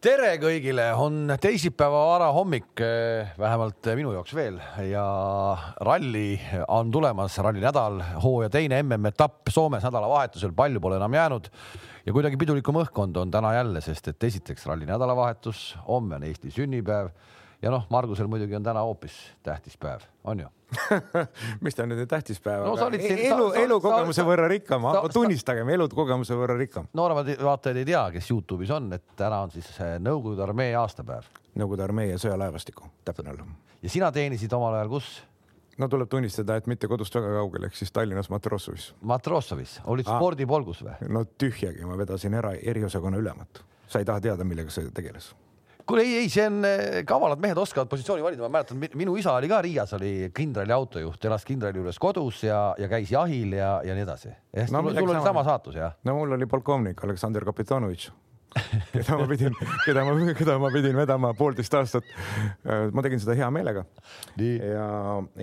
tere kõigile, on teisipäeva varahommik, eh, vähemalt minu jaoks veel. Ja ralli on tulemas, rallinädal, hooaja teine MM-etapp Soomes nädalavahetusel, palju pole enam jäänud ja kuidagi pidulikum õhkkond on täna jälle, sest et esiteks ralli nädalavahetus, homme on Eesti sünnipäev ja noh, Margusel muidugi on täna hoopis tähtis päev, on ju mis ta nüüd on tähtis päev No siin- elu elukogemuse võrra rikkam tunnistagem, elukogemuse võrra rikkam. nooremad vaatajad ei tea, kes Youtube'is on, et täna on siis eh, Nõukogude armee aastapäev Nõukogude armee ja sõjalaevastiku, täpne olla. ja sina teenisid omal ajal kus? no tuleb tunnistada, et mitte kodust väga kaugel, ehk siis Tallinnas Matrossovis. Matrossovis, olid Aa. spordipolgus või? no tühjagi, ma vedasin era, eriosakonna ülemat. sa ei taha teada, millega see tegeles? Kuule ei, ei, see on eh, kavalad mehed oskavad positsiooni valida, ma mäletan, minu isa oli ka Riias oli kindrali autojuht, elas kindrali juures kodus ja, ja käis jahil ja, ja nii edasi. No sul, sul oli sama. saatus jah? no mul oli polkovnik Aleksandr Kapitanovitš, keda ma pidin, keda ma, keda ma pidin vedama poolteist aastat. ma tegin seda hea meelega ja,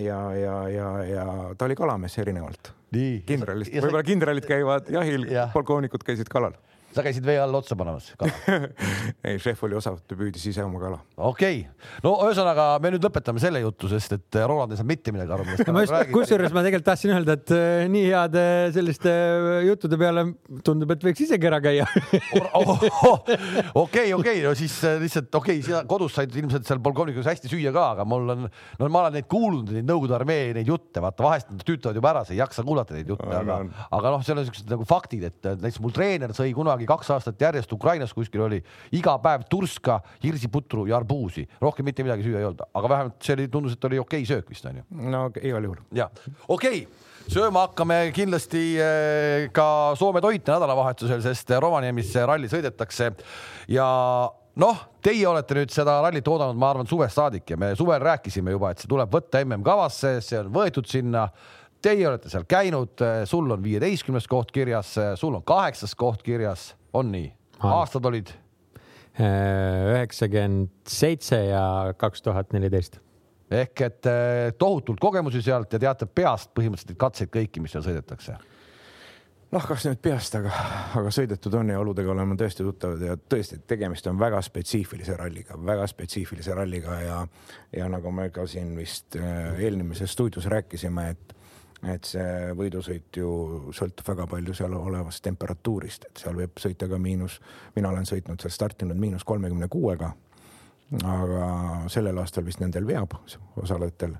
ja, ja, ja, ja ta oli kalamees erinevalt kindralist, ja võib-olla kindralid käivad jahil Jah., polkovnikud käisid kalal. Sa käisid vee all otsa panemas ka? ei, šef oli osav, ta püüdis ise oma kala. okei okay., no ühesõnaga me nüüd lõpetame selle jutu, sest et Roland ei saa mitte midagi aru, millest ma just, kusjuures ma tegelikult tahtsin öelda, et äh, nii heade selliste äh, juttude peale tundub, et võiks isegi ära käia. okei, okei, no siis äh, lihtsalt okei okay,, kodus said ilmselt seal polkovnikus hästi süüa ka, aga mul on, no ma olen neid kuulnud, neid Nõukogude armee neid jutte, vaata vahest nad tüütavad juba ära, sa ei jaksa kuulata neid jutte, aga aga noh, seal on siuksed nagu faktid, et näiteks mul treener sõi kunagi kaks aastat järjest Ukrainas kuskil oli iga päev turska, hirsiputru ja arbuusi, rohkem mitte midagi süüa ei olnud, aga vähemalt see oli, tundus, et oli okei söök vist onju no igal juhul. ja okei okay., sööma hakkame kindlasti eh, ka Soome toite nädalavahetusel, sest Rovaniemis ralli sõidetakse ja noh, teie olete nüüd seda rallit oodanud, ma arvan, suvest saadik ja me suvel rääkisime juba, et see tuleb võtta MM-kavasse, see on võetud sinna. Teie olete seal käinud, sul on viieteistkümnes koht kirjas, sul on kaheksas koht kirjas, on nii? Aastad olid üheksakümmend seitse ja kaks tuhat neliteist. ehk et eh, tohutult kogemusi sealt ja teate peast põhimõtteliselt katseid kõiki, mis seal sõidetakse noh, kas nüüd peast, aga, aga sõidetud on ja oludega oleme tõesti tuttavad ja tõesti, tegemist on väga spetsiifilise ralliga, väga spetsiifilise ralliga ja, ja nagu me ka siin vist eelmises stuudios rääkisime, et et see võidusõit ju sõltub väga palju seal olevast temperatuurist, et seal võib sõita ka miinus, mina olen sõitnud seal startinud miinus kolmekümne kuuega. aga sellel aastal vist nendel veab osalejatel,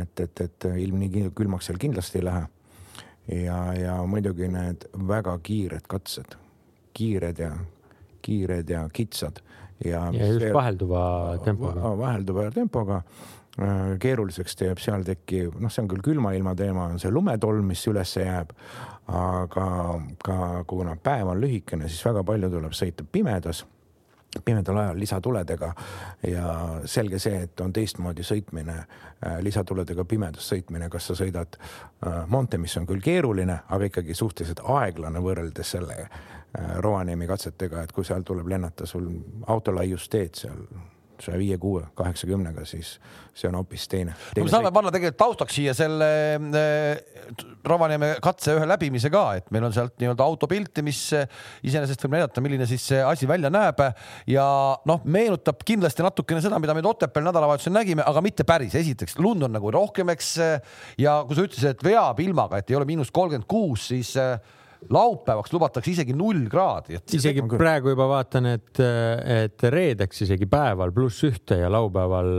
et, et, et ilm nii külmaks seal kindlasti ei lähe ja, ja muidugi need väga kiired katsed, kiired ja kiired ja kitsad ja. ja just vahelduva tempoga. vahelduva tempoga. Keeruliseks teeb seal teki, noh, see on küll külma ilma teema, on see lumetolm, mis üles jääb. aga ka kuna päev on lühikene, siis väga palju tuleb sõita pimedas pimedal ajal lisatuledega ja selge see, et on teistmoodi sõitmine, lisatuledega pimedas sõitmine, kas sa sõidad äh, Monte, mis on küll keeruline, aga ikkagi suhteliselt aeglane võrreldes selle äh, Rovaniemi katsetega, et kui seal tuleb lennata sul autolaiusteed seal saja viie, kuue, kaheksakümnega, siis see on hoopis teine. no me saame panna tegelikult taustaks siia selle äh, Rovaniemi katse ühe läbimise ka, et meil on sealt nii-öelda autopilti, mis iseenesest võib näidata, milline siis see asi välja näeb ja noh, meenutab kindlasti natukene seda, mida me Otepääl nädalavahetusel nägime, aga mitte päris. esiteks lund on nagu rohkem, eks ja kui sa ütlesid, et veab ilmaga, et ei ole miinus kolmkümmend kuus, siis äh, laupäevaks lubatakse isegi null kraadi, et isegi praegu juba vaatan, et, et reedeks isegi päeval pluss ühte ja laupäeval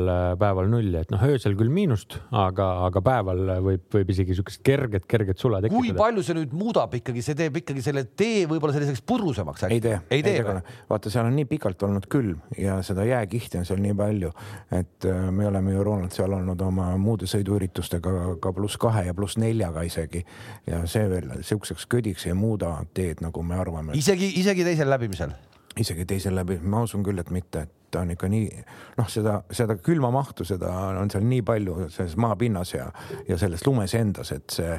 päeval nulli, et noh, öösel küll miinust, aga, aga päeval võib, võib isegi siukest kerget, kerget sula kui tekitada. palju see nüüd muudab ikkagi, see teeb ikkagi selle tee võib-olla selliseks purusemaks äkki? ei tee, ei tee või? vaata, seal on nii pikalt olnud külm ja seda jääkihti on seal nii palju, et äh, me oleme ju Ronald seal olnud oma muude sõiduüritustega ka pluss kahe ja pluss neljaga isegi ja see veel siukseks ködiks ei muuda teed, nagu me arvame. isegi, isegi teisel läbimisel? isegi teisel läbi, ma usun küll, et mitte, ta on ikka nii noh, seda, seda külmamahtu, seda on seal nii palju selles maapinnas ja, ja selles lumes endas, et see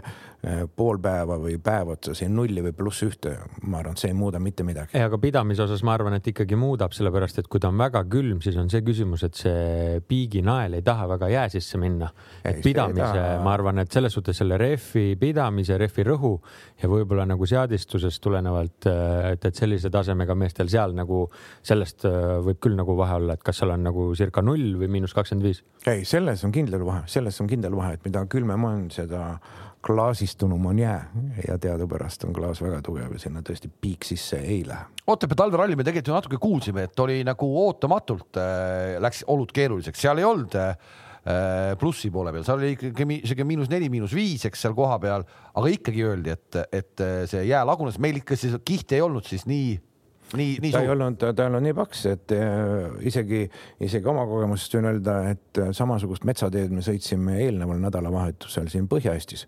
pool päeva või päev otsa siin nulli või pluss ühte, ma arvan, et see ei muuda mitte midagi. aga pidamise osas ma arvan, et ikkagi muudab, sellepärast et kui ta on väga külm, siis on see küsimus, et see piiginael ei taha väga jää sisse minna. et pidamise, ma arvan, et selles suhtes selle rehvi pidamise, rehvi rõhu ja võib-olla nagu seadistusest tulenevalt, et, et sellise tasemega meestel seal nagu sellest äh, võib küll nagu vahe olla, et kas seal on nagu circa null või miinus kakskümmend viis? ei, selles on kindel vahe, selles on kindel vahe, et mida külmem on, seda klaasistunum on jää. Ja teadupärast on klaas väga tugev ja sinna tõesti piik sisse ei lähe. Otepää talveralli me tegelikult ju natuke kuulsime, et oli nagu ootamatult äh, läks olud keeruliseks, seal ei olnud äh, plussi poole peal, seal oli ikkagi isegi miinus neli, miinus viis, eks seal kohapeal, aga ikkagi öeldi, et, et see jää lagunes, meil ikka siis kihti ei olnud siis nii nii, nii ta suur? ei olnud, ta olnud nii paks, et äh, isegi, isegi oma kogemusest võin öelda, et äh, samasugust metsateed me sõitsime eelneval nädalavahetusel siin Põhja-Eestis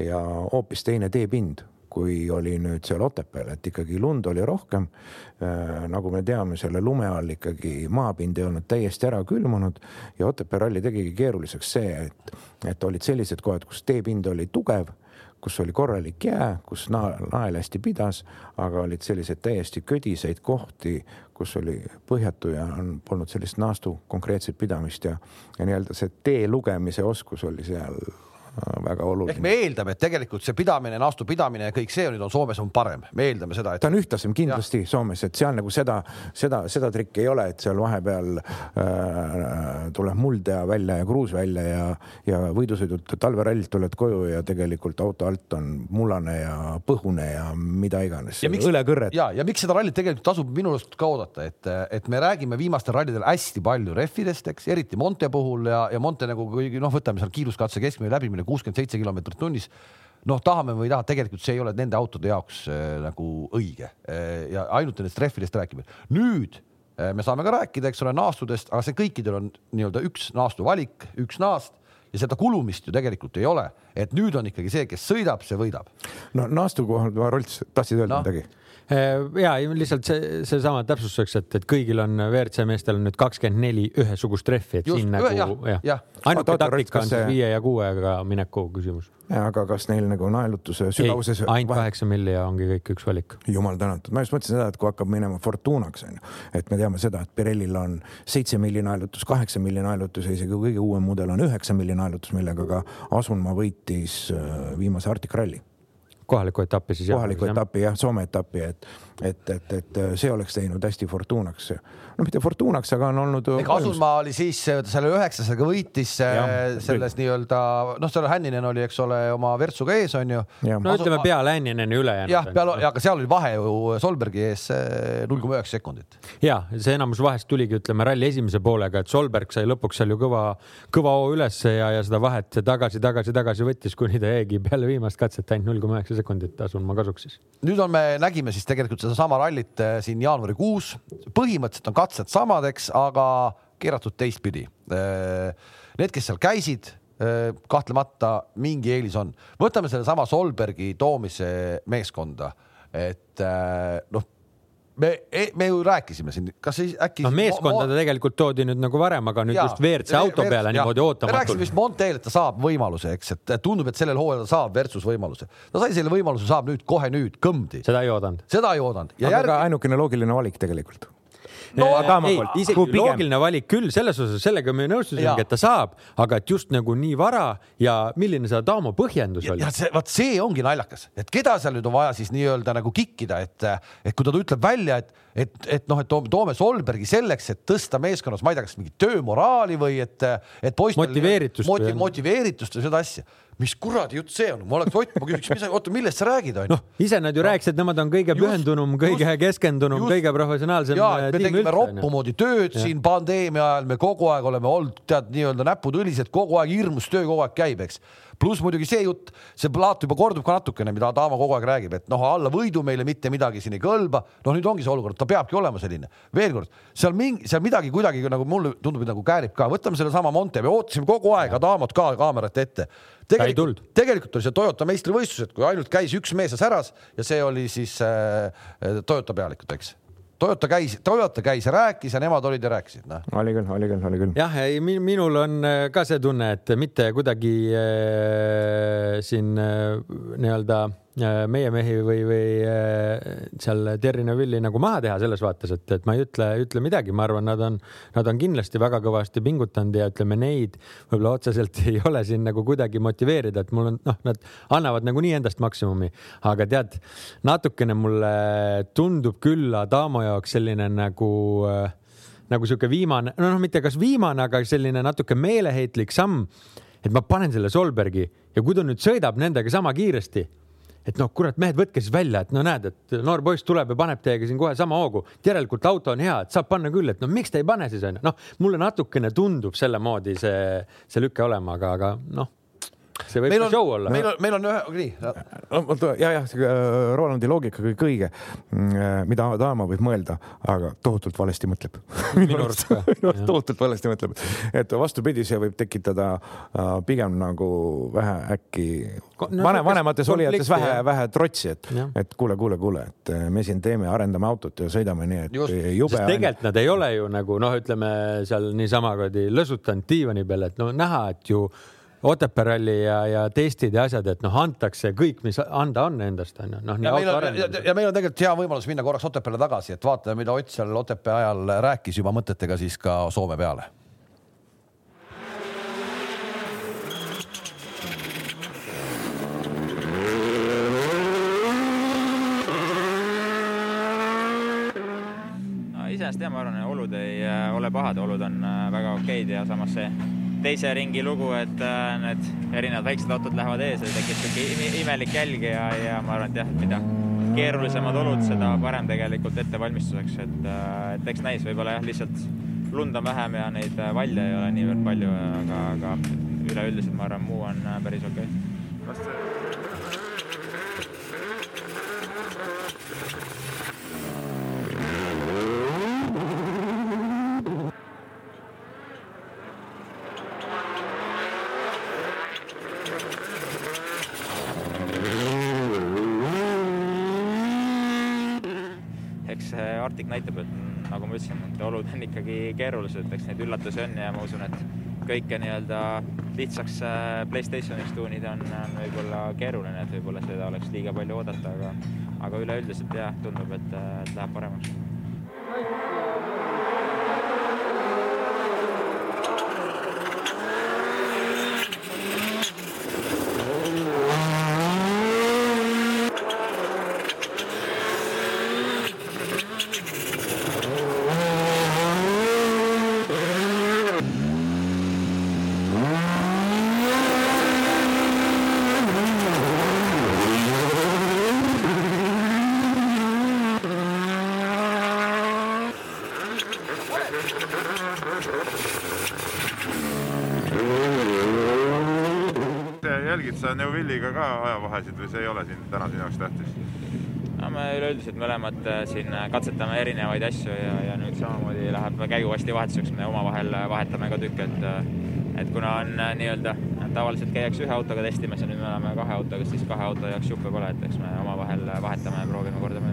ja hoopis teine teepind kui oli nüüd seal Otepääl, et ikkagi lund oli rohkem äh,. nagu me teame, selle lume all ikkagi maapind ei olnud täiesti ära külmunud ja Otepää ralli tegigi keeruliseks see, et, et olid sellised kohad, kus teepind oli tugev kus oli korralik jää, kus nael hästi pidas, aga olid selliseid täiesti ködiseid kohti, kus oli põhjatu ja on, polnud sellist naastu konkreetset pidamist ja, ja nii-öelda see tee lugemise oskus oli seal väga oluline. ehk me eeldame, et tegelikult see pidamine, naastu pidamine ja kõik see nüüd on Soomes on parem, me eeldame seda, et. ta on ühtlasem kindlasti ja. Soomes, et seal nagu seda, seda, seda trikki ei ole, et seal vahepeal äh, tuleb muld ja välja ja kruus välja ja, ja võidusõidult talverallilt tuled koju ja tegelikult auto alt on mullane ja põhune ja mida iganes. õlekõrred. ja, ja miks seda rallit tegelikult tasub minu arust ka oodata, et, et me räägime viimastel rallidel hästi palju rehvidest, eks, eriti Monte puhul ja, ja Monte nagu kuigi noh, võtame seal kiiruskatse keskmine läbimine kiirustamine kuuskümmend seitse kilomeetrit tunnis. noh, tahame või ei taha, tegelikult see ei ole nende autode jaoks äh, nagu õige äh, ja ainult nendest rehvidest räägime. nüüd äh, me saame ka rääkida, eks ole, naastudest, aga see kõikidel on nii-öelda üks naastu valik, üks naast ja seda kulumist ju tegelikult ei ole, et nüüd on ikkagi see, kes sõidab, see võidab. no naastu kohal, Rolts, tahtsid öelda no. midagi? Äh, ja lihtsalt see, seesama täpsustuseks, et, et kõigil on WRC meestel on nüüd kakskümmend neli ühesugust rehvi, et Just, siin nagu jah ja. ja. ainuke taktika on siis viie ja kuuega mineku küsimus. aga kas neil nagu naelutuse sügavuses? ainult kaheksa milli ja ongi kõik üks valik. jumal tänatud, ma just mõtlesin seda, et kui hakkab minema Fortunaks onju, et me teame seda, et Pirellil on seitse milli naelutus, kaheksa milli naelutus ja isegi kõige uuem mudel on üheksa milli naelutus, millega ka Asunmaa võitis äh, viimase Arctic Rally kohalikku etappi siis. kohalikku etappi jah, Soome etappi, et, et, et, et see oleks teinud hästi Fortunaks. no mitte Fortunaks, aga on olnud. Kasumaa oli siis selle üheksasega võitis ja, selles nii-öelda noh, seal Hänninen oli, eks ole, oma Vertsuga ees on ju. no ütleme peale Hännineni ülejäänud. jah, peale, aga seal oli vahe ju Solbergi ees null koma üheksa sekundit. ja see enamus vahest tuligi, ütleme ralli esimese poolega, et Solberg sai lõpuks seal ju kõva, kõva hoo ülesse ja, ja seda vahet tagasi, tagasi, tagasi võttis, kuni ta jäigi peale viimast katset ainult null koma üheksa sekundit asun ma kasuks siis. nüüd on, me nägime siis tegelikult sedasama rallit eh, siin jaanuarikuus, põhimõtteliselt on katsed samad, eks, aga keeratud teistpidi. Eh, need, kes seal käisid, eh, kahtlemata mingi eelis on. võtame sellesama Solbergi toomise meeskonda, et noh me, me ju rääkisime siin, kas siis äkki. noh, meeskonda ta tegelikult toodi nüüd nagu varem, aga nüüd ja, just WRC auto peale ja, niimoodi ootamatult. me rääkisime vist Monteel, et ta saab võimaluse, eks, et tundub, et sellel hooajal ta saab versus võimaluse. ta sai selle võimaluse, saab nüüd kohe nüüd kõmdi. seda ei oodanud. seda ei oodanud. aga järgi... ainukene loogiline valik tegelikult no ei, isegi loogiline valik küll selles osas, sellega me nõustusimegi, et ta saab, aga et just nagu nii vara ja milline see Adamo põhjendus oli. vot see ongi naljakas, et keda seal nüüd on vaja siis nii-öelda nagu kikkida, et, et kui ta ütleb välja, et, et, et noh, et toome, toome Solbergi selleks, et tõsta meeskonnas, ma ei tea, kas mingit töömoraali või et, et poistel motiveeritust moti, motiveeritust või seda asja mis kuradi jutt see on, ma oleks Ott, ma küsiks, mis, oota, millest sa räägid, onju. noh, ise nad ju no. rääkisid, nemad on kõige pühendunum, kõige keskendunum, kõige professionaalsem. ja, et me tegime roppu moodi tööd ja. siin pandeemia ajal, me kogu aeg oleme olnud, tead, nii-öelda näpud õlised, kogu aeg hirmus töö kogu aeg käib, eks pluss muidugi see jutt, see plaat juba kordub ka natukene, mida Adamo kogu aeg räägib, et noh, alla võidu meile mitte midagi siin ei kõlba. noh, nüüd ongi see olukord, ta peabki olema selline. veel kord, seal mingi, seal midagi kuidagi nagu mulle tundub, nagu käärib ka, võtame sellesama Monte, me ootasime kogu aeg Adamot ka kaamerate ette. tegelikult, tegelikult oli see Toyota meistrivõistlused, kui ainult käis üks mees ja säras ja see oli siis äh, Toyota pealikult, eks Toyota käis, Toyota käis ja rääkis ja nemad olid ja rääkisid, noh. oli küll, oli küll, oli küll. jah, ei minul on äh, ka see tunne, et mitte kuidagi äh, siin äh, nii-öelda meie mehi või, või äh, seal Terri Neuvilli nagu maha teha selles vaates, et, et ma ei ütle, ütle midagi, ma arvan, nad on, nad on kindlasti väga kõvasti pingutanud ja ütleme neid võib-olla otseselt ei ole siin nagu kuidagi motiveerida, et mul on noh, nad annavad nagunii endast maksimumi, aga tead, natukene mulle tundub küll Adamo jaoks selline nagu äh, nagu sihuke viimane, no mitte kas viimane, aga selline natuke meeleheitlik samm. et ma panen selle Solbergi ja kui ta nüüd sõidab nendega sama kiiresti, et noh, kurat, mehed, võtke siis välja, et no näed, et noor poiss tuleb ja paneb teiega siin kohe sama hoogu, järelikult auto on hea, et saab panna küll, et no miks te ei pane siis onju, noh, mulle natukene tundub selle moodi see, see lüke olema, aga, aga noh see võib meil ka on, show olla. meil on, meil on ühe, nii. ja, jah, see äh, Rolandi loogika kõik õige, mida Adama võib mõelda, aga tohutult valesti mõtleb. Minu arust ka, tohutult valesti mõtleb, et vastupidi, see võib tekitada äh, pigem nagu vähe äkki no vanem, vanemates olijates vähe vähe trotsi, et et kuule, kuule, kuule, et äh, me siin teeme, arendame autot ja sõidame nii, et Just. jube tegelikult nad ei ole ju nagu noh, ütleme seal niisama kuradi lõsutanud diivani peal, et no näha, et ju Otepää ralli ja, ja testid ja asjad, et noh, antakse kõik, mis anda on endast onju, noh nii auto arendamisel. ja meil on tegelikult hea võimalus minna korraks Otepääle tagasi, et vaatame, mida Ott seal Otepää ajal rääkis juba mõtetega siis ka Soome peale. iseenesest jah, ma arvan, olud ei äh, ole pahad, olud on äh, väga okeid ja samas see teise ringi lugu, et äh, need erinevad väiksed autod lähevad ees ja tekib sihuke ime- imelik jälg ja, ja ma arvan, et jah, mida keerulisemad olud, seda parem tegelikult ettevalmistuseks, et, et eks näis, võib-olla jah, lihtsalt lund on vähem ja neid äh, valle ei ole niivõrd palju, aga, aga üleüldiselt ma arvan, muu on äh, päris okei okay.. eks see Arctic näitab, et nagu ma ütlesin, et olud on ikkagi keerulised, eks neid üllatusi on ja ma usun, et kõike nii-öelda lihtsaks äh, Playstationiks tuunida on, on võib-olla keeruline, et võib-olla seda oleks liiga palju oodata, aga aga üleüldiselt jah, tundub, et, et läheb paremaks jälgid sa Neuvilliga ka ajavahesid või see ei ole siin täna sinu jaoks tähtis? no me üleüldiselt mõlemad äh, siin äh, katsetame erinevaid asju ja, ja nüüd samamoodi läheb käiguvasti vahetuseks, me omavahel äh, vahetame ka tükke, et et kuna on nii-öelda, tavaliselt käiakse ühe autoga testimas ja nüüd me oleme kahe autoga, siis kahe auto jaoks jube kole, et eks me omavahel vahetame ja proovime kordamööda.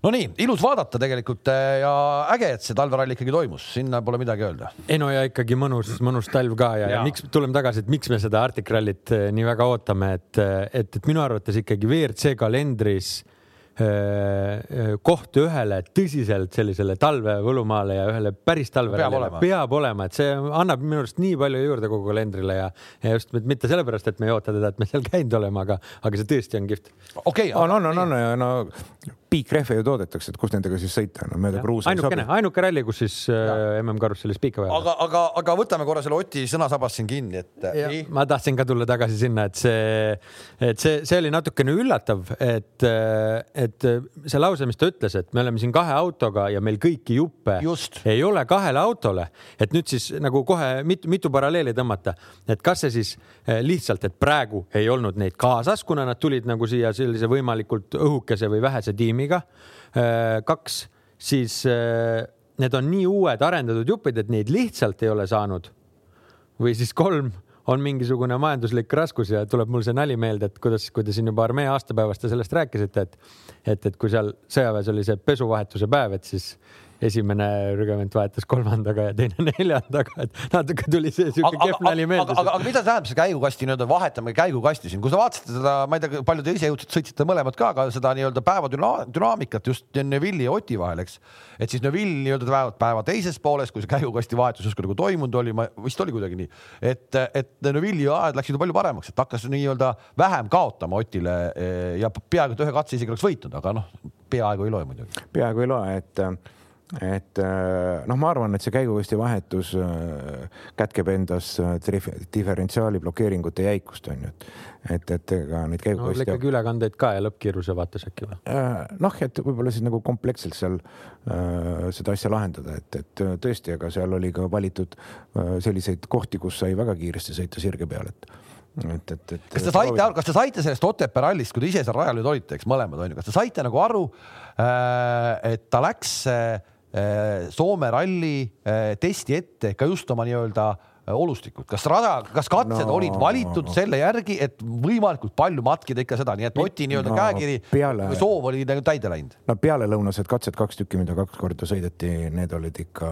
Nonii, ilus vaadata tegelikult äh, ja äge, et see talveralli ikkagi toimus, sinna pole midagi öelda. ei no ja ikkagi mõnus, mõnus talv ka ja, ja. ja miks, tuleme tagasi, et miks me seda Arctic Rallyt äh, nii väga ootame, et, et, et minu arvates ikkagi WRC kalendris äh, Äh, äh, koht ühele tõsiselt sellisele talvevõlumaale ja ühele päris talverallile peab olema, et see annab minu arust nii palju juurde kogu kalendrile ja, ja just mitte sellepärast, et me ei oota teda, et me seal käinud oleme, aga, aga see tõesti on kihvt. okei okay,, on, on, on, on ja no piikrehve ju toodetakse, et kus nendega siis sõita, no mööda kruusa. ainukene, ainuke ralli, kus siis äh, MM-karussellis piike vaja. aga, aga, aga võtame korra selle Oti sõnasabast siin kinni, et. Äh, ma tahtsin ka tulla tagasi sinna, et see, et see, see oli natukene üllatav, et, äh, et see lause, mis ta ütles, et me oleme siin kahe autoga ja meil kõiki juppe Just. ei ole kahele autole, et nüüd siis nagu kohe mitu, mitu paralleeli tõmmata, et kas see siis lihtsalt, et praegu ei olnud neid kaasas, kuna nad tulid nagu siia sellise võimalikult õhukese või vähese tiimi tiimiga. Äh, kaks, siis äh, need on nii uued arendatud jupid, et neid lihtsalt ei ole saanud. või siis kolm on mingisugune majanduslik raskus ja tuleb mul see nali meelde, et kuidas, kui te siin juba armee aastapäevast ja sellest rääkisite, et et, et kui seal sõjaväes oli see pesuvahetuse päev, et siis esimene rügement vahetas kolmandaga ja teine neljandaga, et natuke tuli see siuke kehv nali meelde. aga, aga, aga mida tähendab see käigukasti nii-öelda vahetame käigukasti siin, kui sa vaatasid seda, ma ei tea, palju te ise jõudsite, sõitsite mõlemad ka, aga seda nii-öelda päeva dünaamikat just Neville'i ja Oti vahel, eks. et siis Neville nii-öelda päeva, päeva teises pooles, kui see käigukasti vahetus justkui nagu toimunud oli, ma vist oli kuidagi nii, et, et Neville'i ajad läksid ju palju paremaks, et hakkas nii-öelda vähem kaotama Otile eh, ja peaaegu et ühe katse isegi oleks võitnud, aga noh, peaaegu ei loe muidugi. peaaegu ei loe, et et äh, noh, ma arvan, et see käigukosti vahetus äh, kätkeb endas äh, diferentsiaali blokeeringute jäikust on ju, et, et, et ega neid käigukoste no,. ikkagi ülekandeid ka ja lõppkiiruse vaates äkki või? noh, et võib-olla siis nagu kompleksselt seal äh, seda asja lahendada, et, et tõesti, aga seal oli ka valitud äh, selliseid kohti, kus sai väga kiiresti sõita sirge peal, et et, et, et. kas te saite aru, kas te saite sellest Otepää rallist, kui te ise seal rajal nüüd olite, eks mõlemad on ju, kas te saite nagu aru, et ta läks Äh, Soome ralli äh, testi ette ka just oma nii-öelda äh, olustikud, kas rada, kas katsed no, olid valitud no. selle järgi, et võimalikult palju matkida ikka seda, nii et Oti nii-öelda no, käekiri peale... soov oli nagu täide läinud? no pealelõunased katsed, kaks tükki, mida kaks korda sõideti, need olid ikka.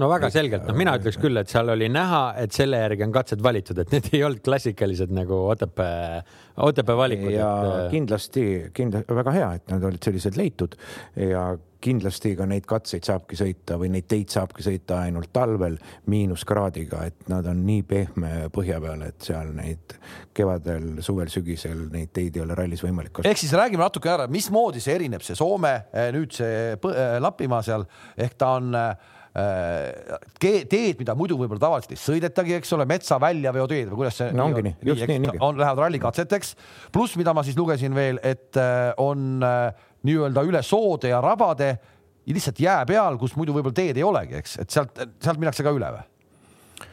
no väga selgelt, noh, mina ütleks küll, et seal oli näha, et selle järgi on katsed valitud, et need ei olnud klassikalised nagu Otepää, Otepää valikud. ja et... kindlasti, kindlasti väga hea, et nad olid sellised leitud ja kindlasti ka neid katseid saabki sõita või neid teid saabki sõita ainult talvel miinuskraadiga, et nad on nii pehme põhja peal, et seal neid kevadel, suvel, sügisel neid teid ei ole rallis võimalik kasutada. ehk siis räägime natuke ära, mismoodi see erineb, see Soome, eh, nüüd see eh, Lapimaa seal ehk ta on äh, teed, mida muidu võib-olla tavaliselt ei sõidetagi, eks ole, metsa väljaveoteed või kuidas see no, ongi nii, just nii, nii. on, lähevad rallikatseteks. pluss, mida ma siis lugesin veel, et on äh, nii-öelda üle soode ja rabade ja lihtsalt jää peal, kus muidu võib-olla teed ei olegi, eks, et sealt, sealt minnakse ka üle või?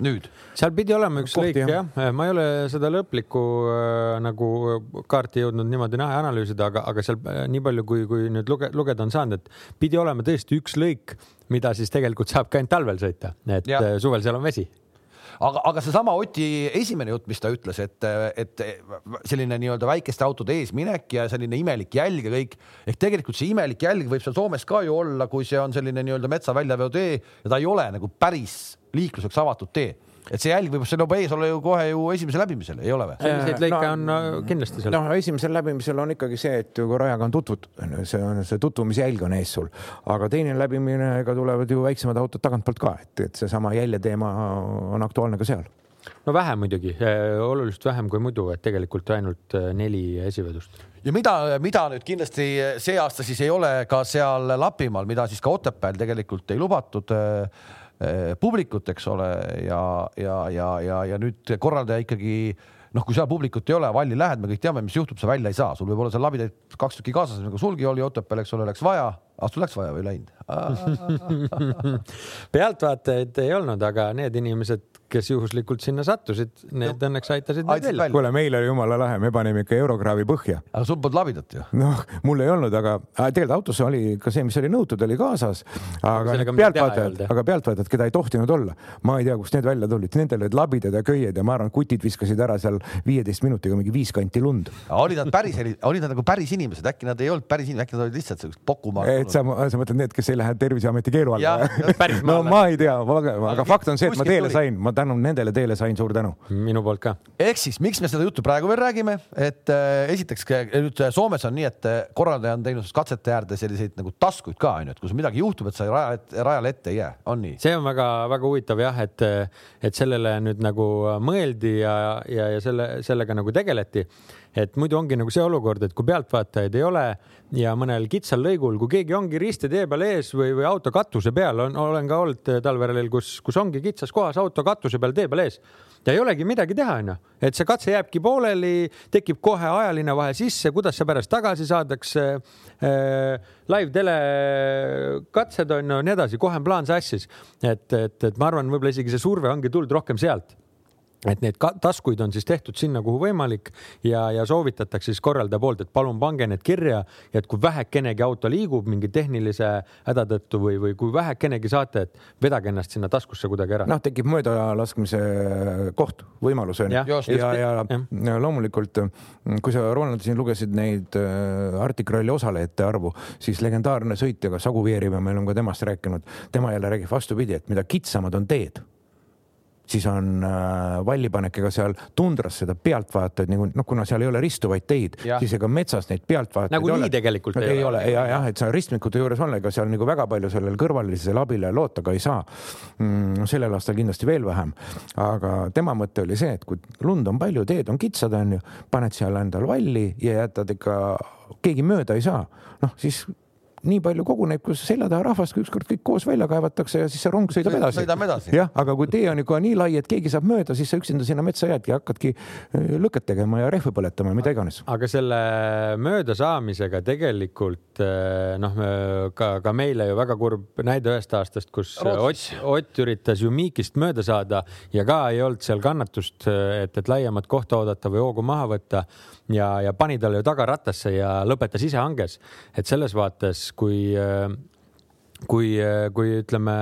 nüüd? seal pidi olema üks Kohti, lõik jah ja., ma ei ole seda lõplikku äh, nagu kaarti jõudnud niimoodi näha ja analüüsida, aga, aga seal äh, nii palju, kui, kui nüüd luge, lugeda on saanud, et pidi olema tõesti üks lõik, mida siis tegelikult saab ka ainult talvel sõita, et ja. Suvel seal on vesi aga, aga seesama Oti esimene jutt, mis ta ütles, et, et selline nii-öelda väikeste autode eesminek ja selline imelik jälg ja kõik. Ehk tegelikult see imelik jälg võib seal Soomes ka ju olla, kui see on selline nii-öelda metsa väljaveotee ja ta ei ole nagu päris liikluseks avatud tee et see jälg võib seal juba ees olla ju kohe ju esimesel läbimisel, ei ole või? selliseid lõike no, on kindlasti seal. noh, esimesel läbimisel on ikkagi see, et kui rajaga on tutvutud, see on see tutvumisjälg on ees sul, aga teine läbiminega tulevad ju väiksemad autod tagantpoolt ka, et, et seesama jälje teema on aktuaalne ka seal no vähem muidugi, eh, oluliselt vähem kui muidu, et tegelikult ainult neli esivedust. ja mida, mida nüüd kindlasti see aasta siis ei ole ka seal Lapimaal, mida siis ka Otepääl tegelikult ei lubatud äh, publikut, eks ole, ja, ja, ja, ja, ja nüüd korraldaja ikkagi noh, kui seal publikut ei ole, valli lähed, me kõik teame, mis juhtub, sa välja ei saa, sul võib olla seal labidaid kaks tükki kaasas, nagu sulgi oli Otepääl, eks ole, läks vaja, ah sul läks vaja või ei läinud? pealtvaatajaid ei olnud, aga need inimesed, kes juhuslikult sinna sattusid, need no, õnneks aitasid meid välja. kuule, meil oli jumala lahe, me panime ikka eurokraavi põhja. aga sul polnud labidat ju? noh, mul ei olnud, aga tegelikult autos oli ka see, mis oli nõutud, oli kaasas. aga pealtvaatajad, aga pealtvaatajad, keda ei tohtinud olla, ma ei tea, kust need välja tulid, nendel olid labidad ja köied ja ma arvan, kutid viskasid ära seal viieteist minutiga mingi viis kanti lund. olid nad päris, olid nad nagu päris inimesed, äkki nad ei olnud päris inimesed, äkki nad olid lihtsalt siuksed pokumaa? Et sa, sa mõtled need, kes ei lähe Terviseameti keelu alla? no ma ei tea, aga fakt on see, et ma teele sain, ma tänu nendele teele sain, suur tänu. minu poolt ka. ehk siis, miks me seda juttu praegu veel räägime, et äh, esiteks nüüd Soomes on nii, et äh, korraldaja on teinud katsete äärde selliseid nagu taskuid ka onju, et kui sul midagi juhtub, et sa raja, rajale ette ei jää, on nii? see on väga-väga huvitav jah, et, et sellele nüüd nagu mõeldi ja, ja, ja selle, sellega nagu tegeleti et muidu ongi nagu see olukord, et kui pealtvaatajaid ei ole ja mõnel kitsal lõigul, kui keegi ongi ristetee peal ees või, või auto katuse peal on, olen ka olnud talverallil, kus, kus ongi kitsas kohas auto katuse peal tee peal ees. Ja ei olegi midagi teha, onju, et see katse jääbki pooleli, tekib kohe ajaline vahe sisse, kuidas see pärast tagasi saadakse äh,. live telekatsed on ju, nii edasi, kohe on plaan sassis, et, et, et ma arvan, võib-olla isegi see surve ongi tulnud rohkem sealt et neid taskuid on siis tehtud sinna, kuhu võimalik ja, ja soovitatakse siis korraldaja poolt, et palun pange need kirja ja et kui vähekenegi auto liigub mingi tehnilise häda tõttu või, või kui vähekenegi saate, et vedage ennast sinna taskusse kuidagi ära. noh, tekib möödalaskmise koht, võimalus on ju. ja, ja, ja, ja loomulikult, kui sa, Ronald, siin lugesid neid äh, Arctic Rally osalejate arvu, siis legendaarne sõitja, Sagu Veerimäe, meil on ka temast rääkinud, tema jälle räägib vastupidi, et mida kitsamad on teed siis on äh, vallipanek, ega seal tundras seda pealtvaatajaid nagu noh, kuna seal ei ole ristuvaid teid, siis ega metsas neid pealtvaatajaid nagu nii tegelikult ei, ei ole, ole. ja jah, et sa ristmikute juures on, ega seal nagu väga palju sellel kõrvalisel abile loota ka ei saa mm,. sellel aastal kindlasti veel vähem, aga tema mõte oli see, et kui lund on palju, teed on kitsad, onju, paned seal endal valli ja jätad ikka, keegi mööda ei saa, noh siis nii palju koguneb, kus selja taha rahvast, kui ükskord kõik koos välja kaevatakse ja siis see rong sõidab edasi. sõidame edasi. jah, aga kui tee on ikka nii lai, et keegi saab mööda, siis sa üksinda sinna metsa jäädki ja hakkadki äh, lõket tegema ja rehve põletama ja mida iganes. aga selle möödasaamisega tegelikult äh, noh, ka, ka meile ju väga kurb näide ühest aastast, kus Ott, Ott üritas ju Miikist mööda saada ja ka ei olnud seal kannatust, et, et laiemat kohta oodata või hoogu maha võtta ja, ja pani talle ju tagaratasse ja lõpetas ise hanges. et selles vaates, kui, kui, kui ütleme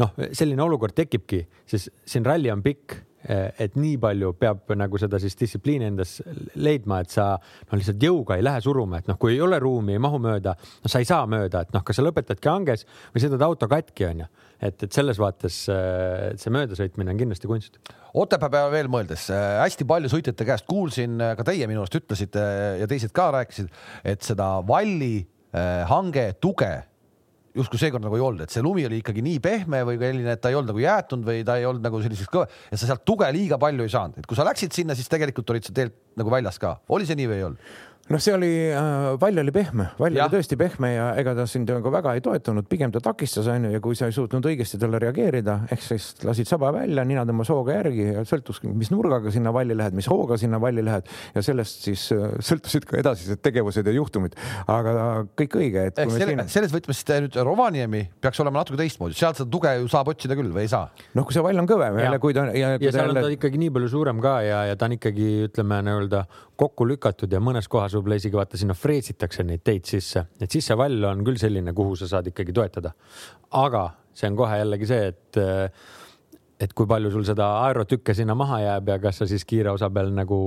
noh, selline olukord tekibki, siis siin ralli on pikk et nii palju peab nagu seda siis distsipliini endas leidma, et sa noh, lihtsalt jõuga ei lähe suruma, et noh, kui ei ole ruumi, ei mahu mööda, no sa ei saa mööda, et noh, kas sa lõpetadki hanges või sõidad auto katki, onju. et, et selles vaates see möödasõitmine on kindlasti kunst. Otepää peale veel mõeldes, hästi palju sõitjate käest kuulsin, ka teie minu arust ütlesite ja teised ka rääkisid, et seda valli hange tuge. Justkui seekord nagu ei olnud, et see lumi oli ikkagi nii pehme või selline, et ta ei olnud nagu jäätunud või ta ei olnud nagu selliseks kõva, et sa sealt tuge liiga palju ei saanud, et kui sa läksid sinna, siis tegelikult olid sa teelt nagu väljas ka, oli see nii või ei olnud? Noh, see oli äh,, vall oli pehme, vall ja. oli tõesti pehme ja ega ta sind nagu väga ei toetanud, pigem ta takistas, onju, ja kui sa ei suutnud õigesti talle reageerida, ehk siis lasid saba välja, nina tõmbas hooga järgi ja sõltus, mis nurgaga sinna valli lähed, mis hooga sinna valli lähed ja sellest siis äh, sõltusid ka edasised tegevused ja juhtumid. aga kõik õige, et. Selle, siin... selles võtmes nüüd Rovaniemi peaks olema natuke teistmoodi, sealt seda tuge ju saab otsida küll või ei saa? noh, kui see vall on kõvem jälle, kui ta ja, ja seal on ta ikkagi nii palju suurem ka ja, ja ta on ikkagi ütleme nii-öelda kokku lükatud ja mõnes kohas võib-olla isegi vaata sinna freesitakse neid teid sisse, et siis see vall on küll selline, kuhu sa saad ikkagi toetada. aga see on kohe jällegi see, et et kui palju sul seda aerotükke sinna maha jääb ja kas sa siis kiire osa peal nagu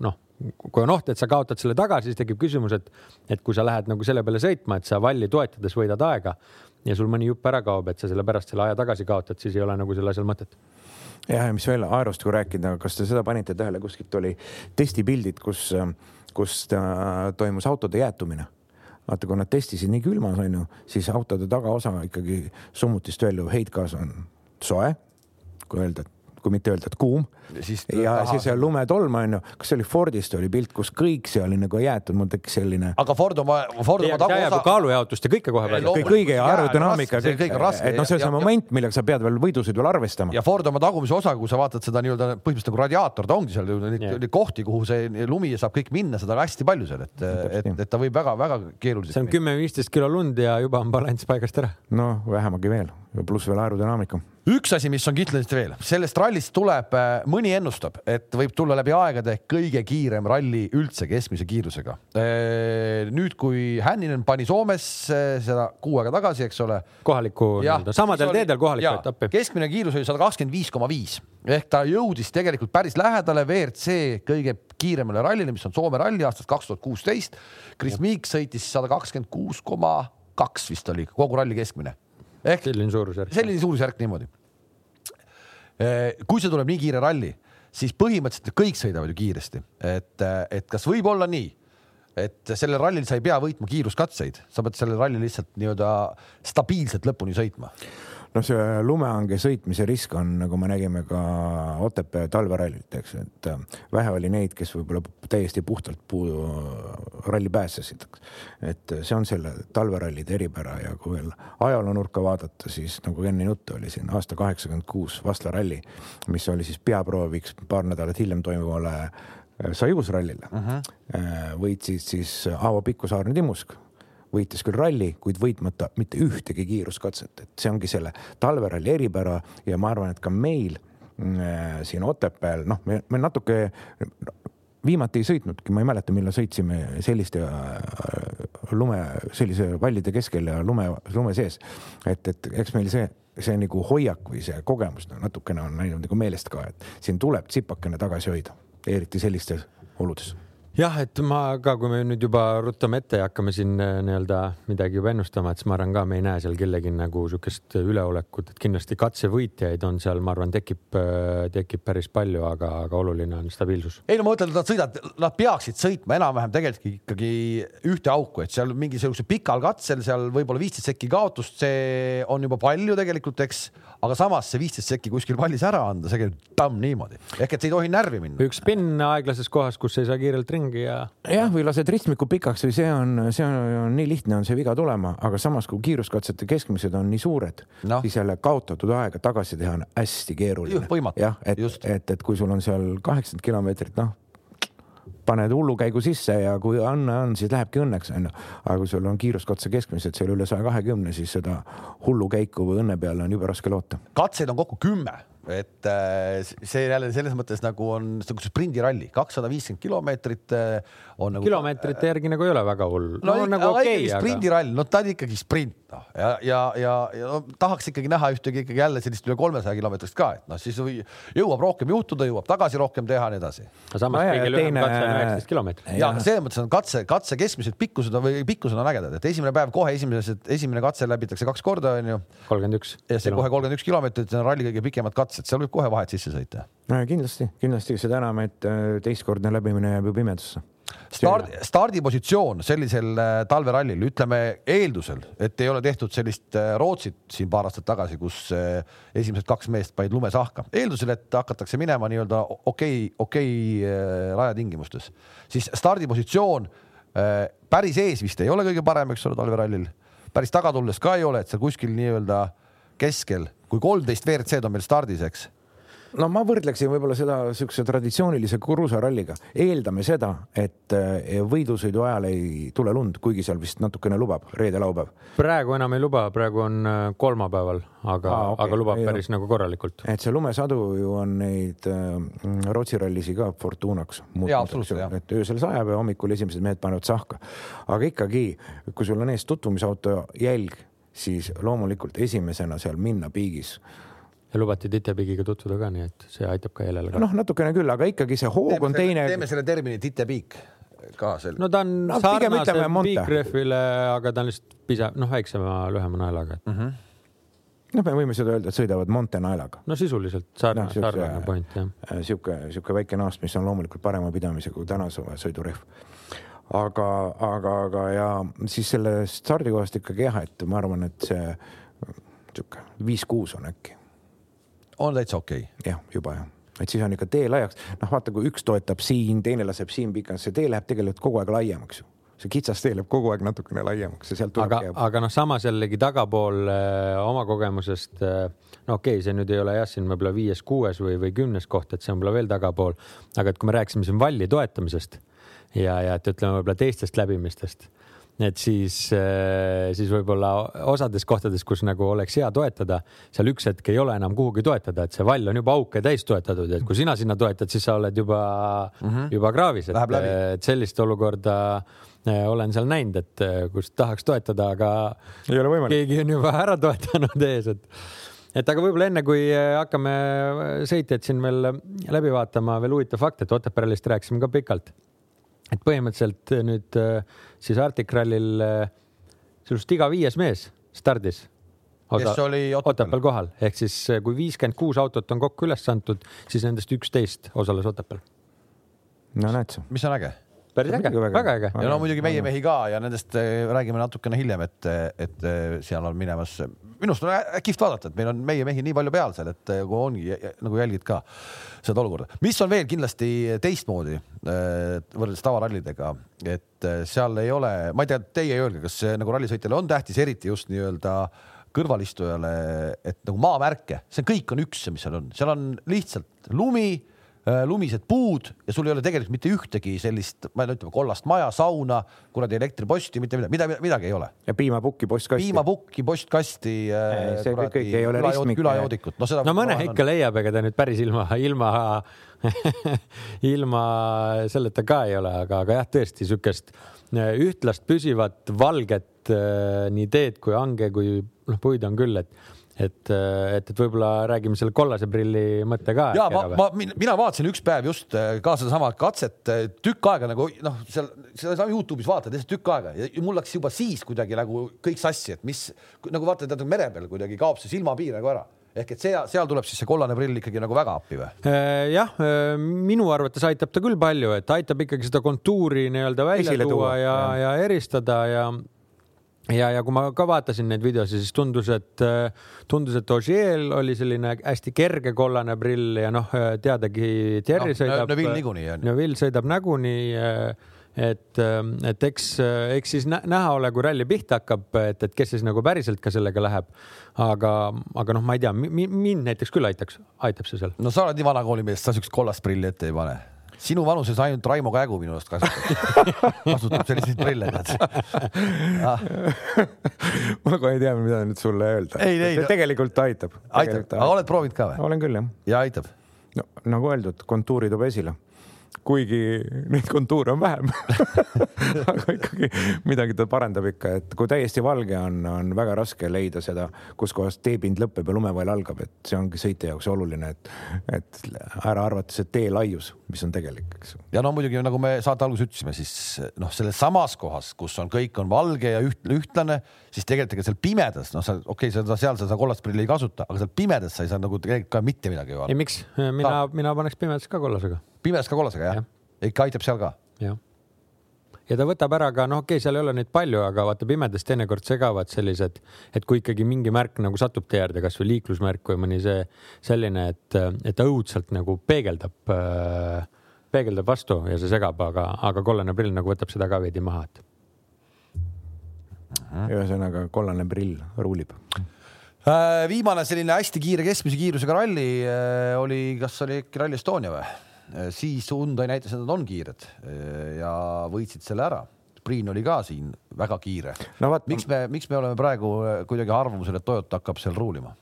noh, kui on oht, et sa kaotad selle tagasi, siis tekib küsimus, et, et kui sa lähed nagu selle peale sõitma, et sa valli toetades võidad aega ja sul mõni jupp ära kaob, et sa selle pärast selle aja tagasi kaotad, siis ei ole nagu sellel asjal mõtet jah, ja mis veel aerost, kui rääkida, kas te seda panite tähele, kuskilt oli testipildid, kus, kus toimus autode jäätumine vaata, kui nad testisid nii külmas, onju, siis autode tagaosa ikkagi summutist väljuv heitgaas on soe. kui öelda, et kui mitte öelda, et kuum. ja taha. siis see lumetolm on ju, kas see oli Fordist oli pilt, kus kõik see oli nagu jäetud, mul tekkis selline. aga Ford oma, Ford oma taguosa. kaalujaotust ja kõike kohe välja. kõige aerodünaamika, et noh, see on see moment, millega sa pead veel võidusõidul arvestama. ja Ford oma tagumise osaga, kui sa vaatad seda nii-öelda põhimõtteliselt nagu radiaator, ta ongi seal neid kohti, kuhu see lumi saab kõik minna, seda on hästi palju seal, et, et, et ta võib väga-väga keeruliselt. see on kümme-viisteist kilo lund ja juba on balanss paigast ära. no vähemagi veel, pluss veel aerodünaamika üks asi, mis on kindlasti veel, sellest rallist tuleb, äh, mõni ennustab, et võib tulla läbi aegade kõige kiirem ralli üldse keskmise kiirusega. Äh, nüüd, kui Hänninen pani Soomes äh, seda kuu aega tagasi, eks ole. kohalikku, samadel teedel kohalikku etappi. keskmine kiirus oli sada kakskümmend viis koma viis ehk ta jõudis tegelikult päris lähedale WRC kõige kiiremale rallile, mis on Soome ralli aastast kaks tuhat kuusteist. Chris Meek sõitis sada kakskümmend kuus koma kaks vist oli kogu ralli keskmine ehk selline suurusjärk. selline suurusjärk niimoodi. Eh, kui see tuleb nii kiire ralli, siis põhimõtteliselt kõik sõidavad ju kiiresti, et, et kas võib olla nii, et sellel rallil sa ei pea võitma kiiruskatseid, sa pead sellel rallil lihtsalt nii-öelda stabiilselt lõpuni sõitma noh, see lumehange sõitmise risk on, nagu me nägime ka Otepää talverallilt, eks, et äh, vähe oli neid, kes võib-olla täiesti puhtalt puu ralli pääsesid. et see on selle talverallide eripära ja kui veel ajaloonurka vaadata, siis nagu enne juttu oli siin aasta kaheksakümmend kuus Vasla ralli, mis oli siis peaprooviks paar nädalat hiljem toimuvale äh, Sajus rallile uh. -huh. võitsid siis Aavo Pikkusaar ja Timusk võitis küll ralli, kuid võitmata mitte ühtegi kiiruskatset, et see ongi selle talveralli eripära ja ma arvan, et ka meil äh, siin Otepääl, noh, me, me natuke viimati ei sõitnudki, ma ei mäleta, millal sõitsime selliste äh, lume, sellise vallide keskel ja lume, lume sees. et, et eks meil see, see nagu hoiak või see kogemus no, natukene on läinud nagu meelest ka, et siin tuleb tsipakene tagasi hoida, eriti sellistes oludes jah, et ma ka, kui me nüüd juba ruttame ette ja hakkame siin äh, nii-öelda midagi juba ennustama, et siis ma arvan ka, me ei näe seal kellegi nagu sihukest üleolekut, et kindlasti katsevõitjaid on seal, ma arvan, tekib, äh, tekib päris palju, aga, aga oluline on stabiilsus. ei no ma mõtlen, et nad sõidavad, nad peaksid sõitma enam-vähem tegelikult ikkagi ühte auku, et seal mingisuguse pikal katsel seal võib-olla viisteist sekki kaotust, see on juba palju tegelikult, eks, aga samas see viisteist sekki kuskil vallis ära anda, see käib tamm niimoodi ehk et see ei tohi närvi minna. üks spinn aeglases kohas, kus ei saa kiirelt ringi ringi ja. jah, või lased ristmiku pikaks või see on, see on, on nii lihtne on see viga tulema, aga samas kui kiiruskatsete keskmised on nii suured no., siis jälle kaotatud aega tagasi teha on hästi keeruline. jah, et, et, et kui sul on seal kaheksakümmend kilomeetrit, noh paned hullukäigu sisse ja kui õnne on, siis lähebki õnneks onju. aga kui sul on kiiruskatse keskmised seal üle saja kahekümne, siis seda hullukäiku või õnne peale on jube raske loota. katseid on kokku kümme et äh, see jälle selles mõttes nagu on nagu sprindiralli, kakssada viiskümmend kilomeetrit äh, on nagu. kilomeetrite järgi nagu ei ole väga hull. no, no nagu okei okay,. sprindirall, no ta on ikkagi sprint noh ja, ja, ja, ja no, tahaks ikkagi näha ühtegi ikkagi jälle sellist üle kolmesaja kilomeetrist ka, et noh, siis või, jõuab rohkem juhtuda, jõuab tagasi rohkem teha, nii edasi. aga samas kõige lühem katse on üheksateist kilomeetrit. ja selles mõttes on katse, katse keskmised pikkused on või pikkused on ägedad, et esimene päev kohe esimesed, esimene katse läbitakse kaks korda, onju. kolmkümmend üks. ja see kohe kolmkümmend üks kilomeetrit, see on ralli kõige pikemad katsed, seal võib kohe vahet sisse sõita. kindlasti, kindlasti seda enam, et äh, teistkordne läbimine jääb ju pimedusse start, stardipositsioon sellisel äh, talverallil, ütleme eeldusel, et ei ole tehtud sellist äh, Rootsit siin paar aastat tagasi, kus äh, esimesed kaks meest panid lumes ahka, eeldusel, et hakatakse minema nii-öelda okei, okei rajatingimustes, siis stardipositsioon päris ees vist ei ole kõige parem, eks ole, talverallil, päris taga tulles ka ei ole, et seal kuskil nii-öelda keskel, kui kolmteist WRC-d on meil stardis, eks no ma võrdleksin võib-olla seda niisuguse traditsioonilise kruusaralliga, eeldame seda, et eh, võidusõidu ajal ei tule lund, kuigi seal vist natukene lubab, reede-laupäev. praegu enam ei luba, praegu on eh, kolmapäeval, aga ah,, okay. aga lubab päris nagu korralikult. et see lumesadu ju on neid äh, Rootsi rallisi ka Fortunaks muutnud, et öösel sajab ja hommikul esimesed mehed panevad sahka. aga ikkagi, kui sul on ees tutvumisauto jälg, siis loomulikult esimesena seal minna piigis ja lubati titepiigiga tutvuda ka, nii et see aitab ka jälle. noh, natukene küll, aga ikkagi see hoog teeme on selle, teine. teeme selle termini titepiik ka selle. no ta on no, sarnase piikrehvile, aga ta on lihtsalt pisa-, noh, väiksema, lühema naelaga mm. -hmm noh, me võime seda öelda, et sõidavad Monte naelaga. no sisuliselt sarnane no,, sarnane point jah. Äh, sihuke, sihuke väike naast, mis on loomulikult parema pidamisega kui tänase sõidurehv. aga, aga, aga ja siis sellest stardikohast ikkagi jah, et ma arvan, et see sihuke viis-kuus on äkki on täitsa okei. Okay.. jah, juba jah, et siis on ikka tee laiaks, noh, vaata, kui üks toetab siin, teine laseb siin pikalt, see tee läheb tegelikult kogu aeg laiemaks ju. See kitsas tee läheb kogu aeg natukene laiemaks ja sealt tuleb. aga, aga noh, samas jällegi tagapool äh, oma kogemusest äh, no okei okay,, see nüüd ei ole jah, siin võib-olla viies-kuues või, või kümnes koht, et see on võib-olla veel tagapool, aga et kui me rääkisime siin valli toetamisest ja, ja et ütleme võib-olla teistest läbimistest, et siis, äh, siis võib-olla osades kohtades, kus nagu oleks hea toetada, seal üks hetk ei ole enam kuhugi toetada, et see vall on juba auke täis toetatud, et kui sina sinna toetad, siis sa oled juba mm, -hmm. juba kraavis, et, et sellist olukorda äh, olen seal näinud, et äh, kus tahaks toetada, aga keegi on juba ära toetanud ees, et et aga võib-olla enne kui hakkame sõitjaid siin veel läbi vaatama, veel huvitav fakt, et Otepää rallist rääkisime ka pikalt. Et põhimõtteliselt nüüd siis Arctic Rallyl sinust iga viies mees stardis. kes oli Otepääl kohal, ehk siis kui viiskümmend kuus autot on kokku üles antud, siis nendest üksteist osales Otepääl. no näed sa. mis on äge päris äge, väga äge. ja no muidugi meie mehi ka ja nendest äh, räägime natukene hiljem, et, et äh, seal on minemas, minu arust on kihvt vaadata, et meil on meie mehi nii palju peal seal, et kui ongi nagu jälgid ka seda olukorda. mis on veel kindlasti teistmoodi võrreldes tavarallidega, et seal ei ole, ma ei tea, teie öelge, kas see nagu rallisõitjale on tähtis, eriti just nii-öelda kõrvalistujale, et nagu maamärke, see kõik on üks, mis seal on, seal on lihtsalt lumi lumised puud ja sul ei ole tegelikult mitte ühtegi sellist, ma ei tea, ütleme kollast maja, sauna, kuradi elektriposti, mitte midagi, midagi, midagi ei ole. ja piimapukki postkasti. piimapukki postkasti. Äh, see kõik ei ole ristmik. külajoodikut, no seda. no mõne ikka leiab, ega ta nüüd päris ilma, ilma ilma selleta ka ei ole, aga, aga jah, tõesti niisugust äh, ühtlast püsivat valget nii teed kui hange kui noh, puid on küll, et et, et, et võib-olla räägime selle kollase prilli mõtte ka. ja ma, ma, mina vaatasin üks päev just äh, ka sedasama katset äh, tükk aega nagu noh, seal sedasama Youtube'is vaatad lihtsalt tükk aega ja mul läks juba siis kuidagi nagu kõik sassi, et mis nagu vaata, tead mere peal kuidagi kaob see silmapiir nagu ära ehk et seal, seal tuleb siis see kollane prill ikkagi nagu väga appi või? Äh, jah, minu arvates aitab ta küll palju, et aitab ikkagi seda kontuuri nii-öelda välja Esile tuua ja, ja, ja eristada ja ja, ja kui ma ka vaatasin neid videosid, siis tundus, et tundus, et Ogiel oli selline hästi kerge kollane prill ja noh, teadagi, Thierry no, sõidab. Neville niikuinii on. Neville sõidab nagunii. et, et eks, eks siis näha ole, kui ralli pihta hakkab, et, et kes siis nagu päriselt ka sellega läheb. aga, aga noh, ma ei tea, mind näiteks küll aitaks, aitab see seal. no sa oled nii vana koolimees, sa siukest kollast prilli ette ei pane sinu vanuses ainult Raimo Kägu minu arust kasutab, kasutab selliseid prille, tead ah.. ma kohe ei tea, mida nüüd sulle öelda. tegelikult aitab. aitab, aga oled proovinud ka või? olen küll jah. ja aitab? no nagu öeldud, kontuuri toob esile kuigi neid kontuure on vähem aga ikkagi midagi ta parandab ikka, et kui täiesti valge on, on väga raske leida seda, kuskohast teepind lõpeb ja lumevall algab, et see ongi sõitja jaoks oluline, et, et ära arvata see tee laius, mis on tegelik, eks. ja no muidugi nagu me saate alguses ütlesime, siis noh, selles samas kohas, kus on kõik on valge ja üht, ühtlane, siis tegelikult ega seal pimedas, noh, sa okei okay,, seda seal seda kollast prilli ei kasuta, aga seal pimedas sa ei saa nagu tegelikult ka mitte midagi vaadata. ei, miks? mina, mina paneks pimedas ka kollasega pimedas ka kollasega jah ja.? ikka aitab seal ka? jah. ja ta võtab ära ka, noh, okei okay,, seal ei ole neid palju, aga vaata pimedas teinekord segavad sellised, et kui ikkagi mingi märk nagu satub tee äärde, kasvõi liiklusmärk või mõni see selline, et, et õudselt nagu peegeldab äh, peegeldab vastu ja see segab, aga, aga kollane prill nagu võtab seda ka veidi maha, et. ühesõnaga kollane prill ruulib äh, viimane selline hästi kiire keskmise kiirusega ralli äh, oli, kas oli äkki Rally Estonia või? Äh, siis Hyundai näitas, et nad on kiired äh, ja võitsid selle ära. Priin oli ka siin väga kiire no,. miks me, miks me oleme praegu äh, kuidagi arvamusel, et Toyota hakkab seal ruulima?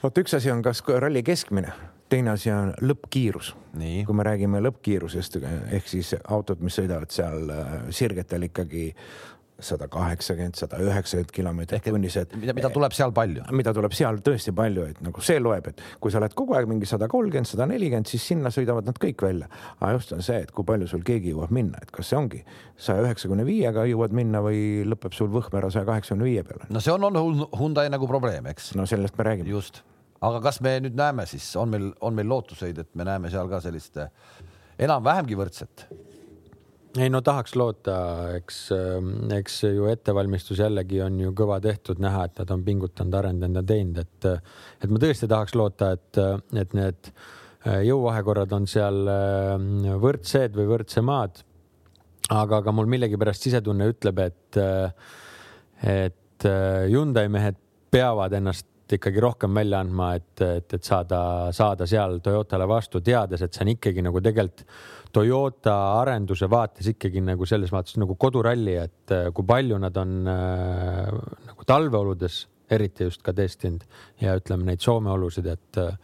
vot üks asi on, kas ralli keskmine, teine asi on lõppkiirus. kui me räägime lõppkiirusest ehk siis autod, mis sõidavad seal sirgetel ikkagi sada kaheksakümmend, sada üheksakümmend kilomeetrit tunnis, et. mida, mida tuleb seal palju? mida tuleb seal tõesti palju, et nagu see loeb, et kui sa oled kogu aeg mingi sada kolmkümmend, sada nelikümmend, siis sinna sõidavad nad kõik välja. aga just on see, et kui palju sul keegi jõuab minna, et kas see ongi saja üheksakümne viiega jõuad minna või lõpeb sul võhm ära saja kaheksakümne viie peale? no see on olnud Hyundai nagu probleem, eks. no sellest me räägime. just, aga kas me nüüd näeme siis, on meil, on meil lootuseid, et me näeme seal ka sellist enam-vähemgi võrdset ei no tahaks loota, eks, eks ju ettevalmistus jällegi on ju kõva tehtud, näha, et nad on pingutanud, arendanud ja teinud, et, et ma tõesti tahaks loota, et, et need jõuvahekorrad on seal võrdsed või võrdsemaad. aga, aga mul millegipärast sisetunne ütleb, et, et Hyundai mehed peavad ennast ikkagi rohkem välja andma, et, et, et saada, saada seal Toyotale vastu, teades, et see on ikkagi nagu tegelikult Toyota arenduse vaates ikkagi nagu selles vaates nagu koduralli, et äh, kui palju nad on äh, nagu talveoludes eriti just ka testinud ja ütleme neid Soome olusid, et äh,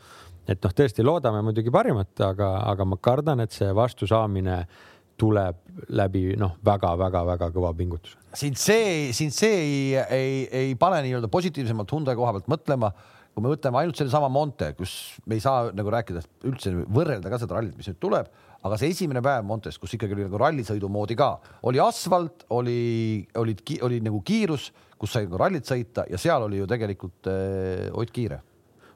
et noh, tõesti loodame muidugi parimat, aga, aga ma kardan, et see vastusaamine tuleb läbi noh väga,, väga-väga-väga kõva pingutus. sind see, sind see ei, ei, ei pane nii-öelda positiivsemalt Hyundai koha pealt mõtlema kui me võtame ainult sellesama Monte, kus me ei saa nagu rääkida üldse võrrelda ka seda rallit, mis nüüd tuleb, aga see esimene päev Montes, kus ikkagi oli nagu rallisõidu moodi ka, oli asfalt, oli, olid, oli nagu kiirus, kus sai nagu rallit sõita ja seal oli ju tegelikult äh, Ott Kiire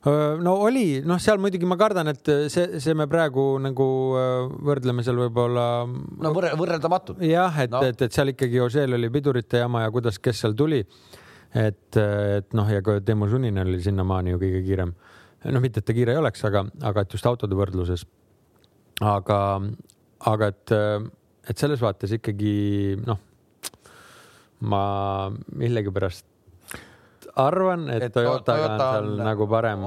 no oli, noh, seal muidugi ma kardan, et see, see me praegu nagu võrdleme seal võib-olla. no võrre, võrreldamatult. jah, et no., et, et seal ikkagi Ožeel oli pidurite jama ja kuidas, kes seal tuli et, et noh, ja ka Teemu Suninen oli sinnamaani ju kõige kiirem. noh, mitte, et ta kiire ei oleks, aga, aga et just autode võrdluses. Aga, aga et, et selles vaates ikkagi noh, ma millegipärast arvan, et, Toyotaga Toyota on seal on, nagu parem,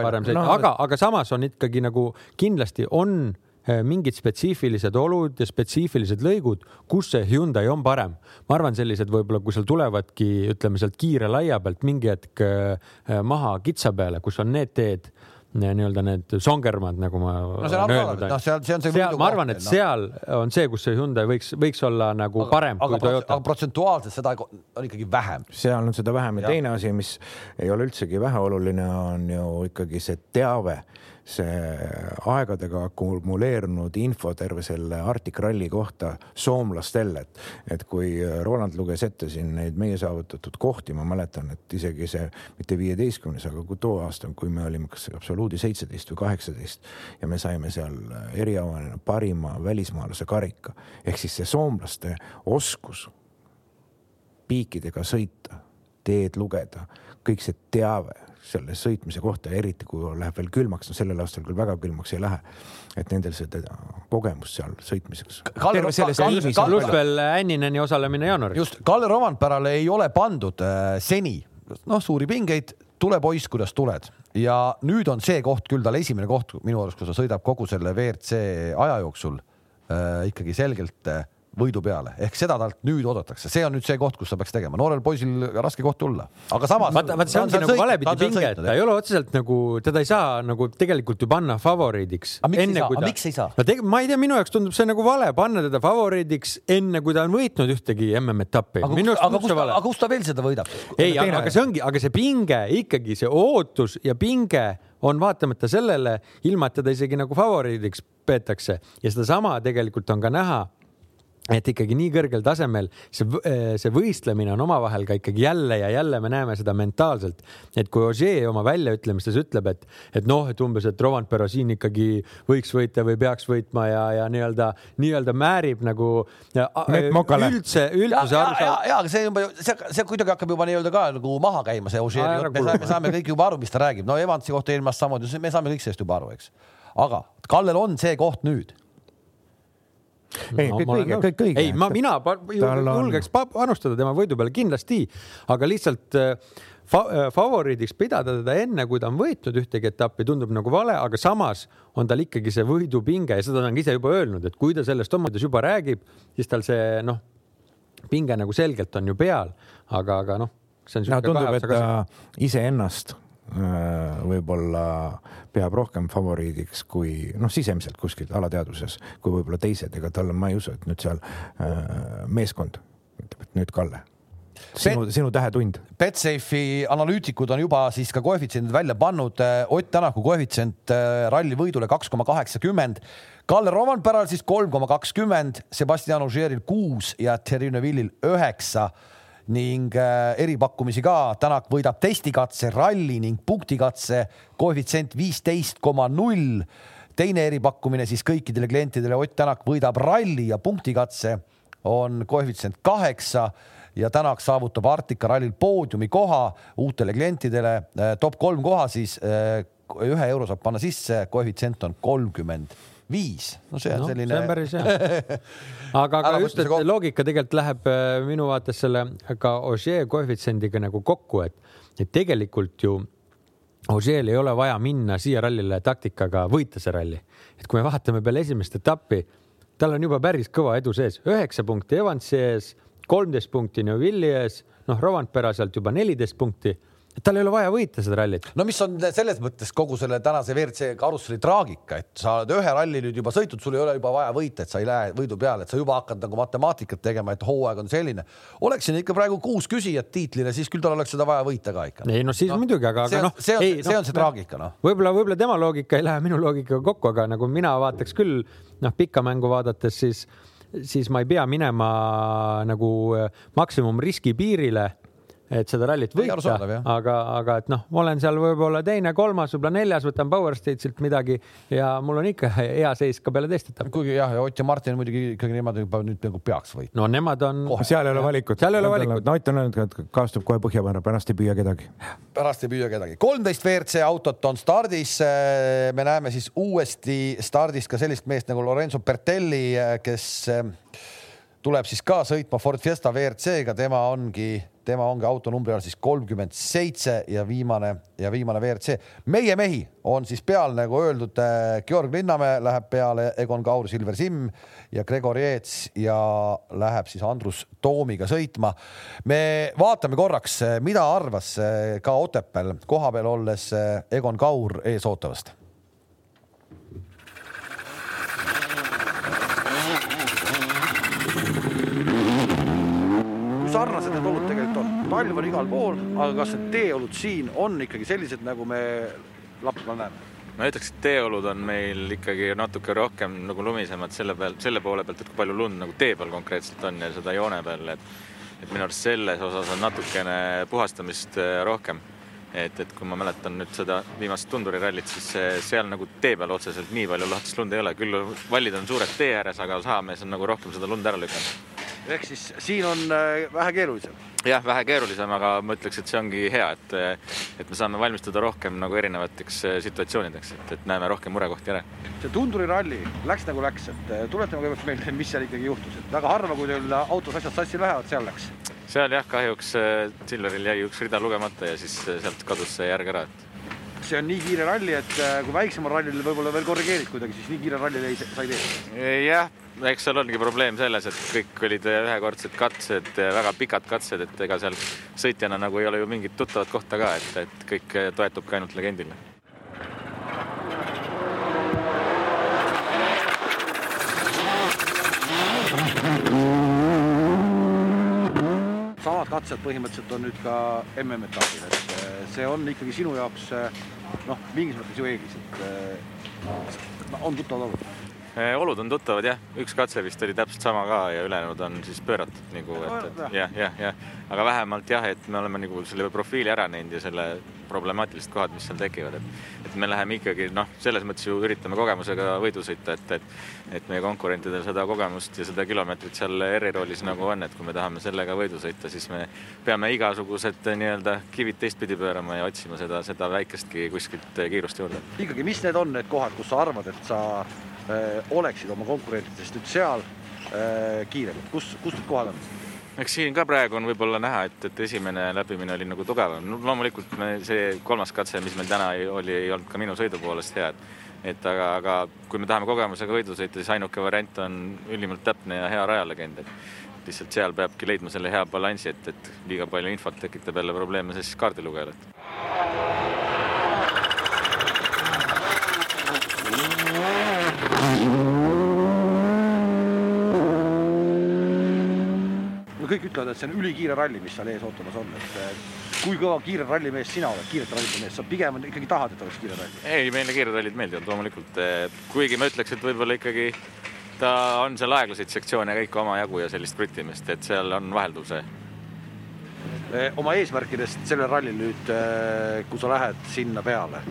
parem sõit no,, aga, aga samas on ikkagi nagu kindlasti on Eh, mingid spetsiifilised olud ja spetsiifilised lõigud, kus see Hyundai on parem. ma arvan, sellised võib-olla, kui seal tulevadki, ütleme sealt kiire laia pealt mingi hetk eh, maha kitsa peale, kus on need teed nii-öelda need songermad, nagu ma no, olen öelnud. noh, seal, see on see. ma arvan, et no. seal on see, kus see Hyundai võiks, võiks olla nagu aga, parem aga, kui Toyota. aga protsentuaalselt seda on ikkagi vähem. seal on seda vähem ja, ja teine asi, mis ei ole üldsegi väheoluline, on ju ikkagi see teave see aegadega akumuleerunud info terve selle Arctic Rally kohta soomlastel, et, et kui Roland luges ette siin neid meie saavutatud kohti, ma mäletan, et isegi see mitte viieteistkümnes, aga kui too aasta, kui me olime kas absoluudi seitseteist või kaheksateist ja me saime seal eriavanena parima välismaalase karika. Ehk siis see soomlaste oskus piikidega sõita, teed lugeda, kõik see teave selle sõitmise kohta, eriti kui läheb veel külmaks, no sellel aastal küll väga külmaks ei lähe. et nendel seda kogemust seal sõitmiseks. pluss veelÄnnineni osalemine jaanuaris. just, Kalle Romandpärale ei ole pandud äh, seni noh, suuri pingeid, tule poiss, kuidas tuled ja nüüd on see koht küll tal esimene koht minu arust, kus ta sõidab kogu selle WRC aja jooksul äh, ikkagi selgelt äh, võidu peale ehk seda talt nüüd oodatakse, see on nüüd see koht, kus ta peaks tegema, noorel poisil raske koht tulla, aga samas. vaata, vaata see ongi nagu valepidi pinge, et ta ei ole otseselt nagu, teda ei saa nagu tegelikult ju panna favoriidiks. enne kui ta. no teg-, ma ei tea, minu jaoks tundub see nagu vale panna teda favoriidiks enne, kui ta on võitnud ühtegi MM-etappi. aga, kus, aga, kus, aga kus ta veel seda võidab? ei, aga, aga see ongi, aga see pinge ikkagi, see ootus ja pinge on vaatamata sellele, ilma et teda isegi nagu favoriidiks peetakse ja sedasama tegelikult on ka näha et ikkagi nii kõrgel tasemel see, äh, see võistlemine on omavahel ka ikkagi jälle ja jälle me näeme seda mentaalselt. et kui Ogier oma väljaütlemistes ütleb, et, et noh, et umbes, et Rovanpera siin ikkagi võiks võita või peaks võitma ja, ja nii-öelda, nii-öelda määrib nagu üldse, üldsuse aru ja, ja, aga see juba, see, see kuidagi hakkab juba nii-öelda ka nagu maha käima, see Ogieri jutt, me saame, me saame kõik juba aru, mis ta räägib, no Evansi kohta eelmast samamoodi, me saame kõik sellest juba aru, eks. aga Kallel on see koht nüüd ei no,, kõik õige, kõik õige. ei, ma, mina julgeks panustada tema võidu peale kindlasti, aga lihtsalt äh, fa äh, favoriidiks pidada teda enne, kui ta on võitnud ühtegi etappi, tundub nagu vale, aga samas on tal ikkagi see võidupinge ja seda ta on ise juba öelnud, et kui ta sellest omadest juba räägib, siis tal see noh, pinge nagu selgelt on ju peal, aga, aga noh, see on. no tundub, et ta iseennast võib-olla peab rohkem favoriidiks kui noh, sisemiselt kuskilt alateadvuses, kui võib-olla teised, ega tal on, ma ei usu, et nüüd seal äh, meeskond ütleb, et nüüd Kalle sinu, sinu tähetund. Betsafe'i analüütikud on juba siis ka koefitsiendid välja pannud. Äh, Ott Tänaku koefitsient ralli võidule kaks koma kaheksakümmend. Kalle Rovanperal siis kolm koma kakskümmend, Sebastian Ogieril kuus ja Thierry Neuvillil üheksa ning äh, eripakkumisi ka. Tänak võidab testikatse, ralli ning punktikatse koefitsient viisteist koma null. teine eripakkumine siis kõikidele klientidele, Ott Tänak võidab ralli ja punktikatse on koefitsient kaheksa ja Tänak saavutab Arktika rallil poodiumi koha uutele klientidele. top kolm koha siis ühe euro saab panna sisse, koefitsient on kolmkümmend viis, no see on no, selline. see on päris hea. aga, aga just, et loogika tegelikult läheb äh, minu vaates selle ka Ogier koefitsiendiga nagu kokku, et, et tegelikult ju Ogier'l ei ole vaja minna siia rallile taktikaga võita see ralli. et kui me vaatame peale esimest etappi, tal on juba päris kõva edu sees, üheksa punkti Evansi ees, kolmteist punkti Neuvilli ees, noh, Rovanpera sealt juba neliteist punkti tal ei ole vaja võita seda rallit. no mis on selles mõttes kogu selle tänase WRC karusselli traagika, et sa oled ühe ralli nüüd juba sõitnud, sul ei ole juba vaja võita, et sa ei lähe võidu peale, et sa juba hakkad nagu matemaatikat tegema, et hooaeg on selline. oleks siin ikka praegu kuus küsijat tiitlile, siis küll tal oleks seda vaja võita ka ikka. ei no siis no, muidugi, aga, aga noh. see on, see on see no, traagika noh. võib-olla, võib-olla tema loogika ei lähe minu loogikaga kokku, aga nagu mina vaataks küll noh, pikka mängu vaadates, siis siis ma ei pea minema nagu maksimumriski piirile et seda rallit võita, aga, aga et noh, ma olen seal võib-olla teine, kolmas, võib-olla neljas, võtan Power Stage'ilt midagi ja mul on ikka hea seis ka peale teist etappi. kuigi jah, ja Ott ja Martin muidugi ikkagi nemad juba nüüd nagu peaks võitma. no nemad on. seal ei ole valikut. seal ei ole valikut. no Ott on öelnud, et kaastub kohe põhja panna, pärast ei püüa kedagi. pärast ei püüa kedagi. kolmteist WRC autot on stardis. me näeme siis uuesti stardis ka sellist meest nagu Lorenzo Bertelli, kes tuleb siis ka sõitma Ford Fiesta WRC-ga, tema ongi tema ongi autonumbri all siis kolmkümmend seitse ja viimane ja viimane WRC. meie mehi on siis peal, nagu öeldud, äh, Georg Linnamäe läheb peale, Egon Kaur, Silver Simm ja Gregor Jeets ja läheb siis Andrus Toomiga sõitma. me vaatame korraks, äh, mida arvas äh, ka Otepääl kohapeal olles Egon Kaur eesootavast sarnased need olud tegelikult talv on igal pool, aga kas need teeolud siin on ikkagi sellised, nagu me Lapimaal näeme? ma ütleks, et teeolud on meil ikkagi natuke rohkem nagu lumisemad selle peal, selle poole pealt, et kui palju lund nagu tee peal konkreetselt on ja seda joone peal, et et minu arust selles osas on natukene puhastamist äh, rohkem. et, et kui ma mäletan nüüd seda viimast tundurirallit, siis seal nagu tee peal otseselt nii palju lahtist lund ei ole, küll vallid on suured tee ääres, aga saamees on nagu rohkem seda lund ära lükanud ehk siis siin on äh, vähe keerulisem. Jah, vähe keerulisem, aga ma ütleks, et see ongi hea, et, et me saame valmistuda rohkem nagu erinevateks äh, situatsioonideks, et, et näeme rohkem murekohti ära. see Tunduri ralli läks nagu läks, et äh, tuletame kõigepealt meelde, mis seal ikkagi juhtus, et väga harva, kui teil autos asjad sassi lähevad, seal läks. seal jah, kahjuks Silveril jäi üks rida lugemata ja siis sealt kadus see järg ära, et see on nii kiire ralli, et kui väiksemal rallil võib-olla veel korrigeerid kuidagi, siis nii kiire rallil ei, sa ei tee. jah, eks seal ongi probleem selles, et kõik olid ühekordsed katsed, väga pikad katsed, et ega seal sõitjana nagu ei ole ju mingit tuttavat kohta ka, et, et kõik toetubki ainult legendile. samad katsed põhimõtteliselt on nüüd ka MM-etapil, et eh, see on ikkagi sinu jaoks eh, noh, mingis mõttes ju eelis, et eh, on tuttavad olnud Eh, olud on tuttavad jah, üks katse vist oli täpselt sama ka ja ülejäänud on siis pööratud nagu, et, et jah, jah, jah, aga vähemalt jah, et me oleme nagu selle profiili ära näinud ja selle problemaatilised kohad, mis seal tekivad, et, et me läheme ikkagi noh, selles mõttes ju üritame kogemusega võidu sõita, et, et, et meie konkurentidel seda kogemust ja seda kilomeetrit seal eriroolis nagu on, et kui me tahame sellega võidu sõita, siis me peame igasugused nii-öelda kivid teistpidi pöörama ja otsima seda, seda väikestki kuskilt kiirust juurde. ikkagi, mis need on need kohad, kus sa arvad, et sa oleksid oma konkurentidest nüüd seal äh, kiiremad, kus, kus need kohad on? eks siin ka praegu on võib-olla näha, et, et esimene läbimine oli nagu tugevam no,. loomulikult me see kolmas katse, mis meil täna oli, ei olnud ka minu sõidu poolest hea, et et aga, aga kui me tahame kogemusega võidu sõita, siis ainuke variant on ülimalt täpne ja hea rajalegend, et lihtsalt seal peabki leidma selle hea balansi, et, et liiga palju infot tekitab jälle probleeme siis kaardilugejale kõik ütlevad, et see on ülikiire ralli, mis seal ees ootamas on, et kui kõva kiire rallimees sina oled, kiirete rallide mees, sa pigem ikkagi tahad, et oleks kiire ralli? ei, meile kiired rallid meeldivad loomulikult, kuigi ma ütleks, et võib-olla ikkagi ta on seal aeglaseid sektsioone kõik omajagu ja sellist kruttimist, et seal on vahelduv see oma eesmärkidest sellel rallil nüüd, kui sa lähed sinna peale,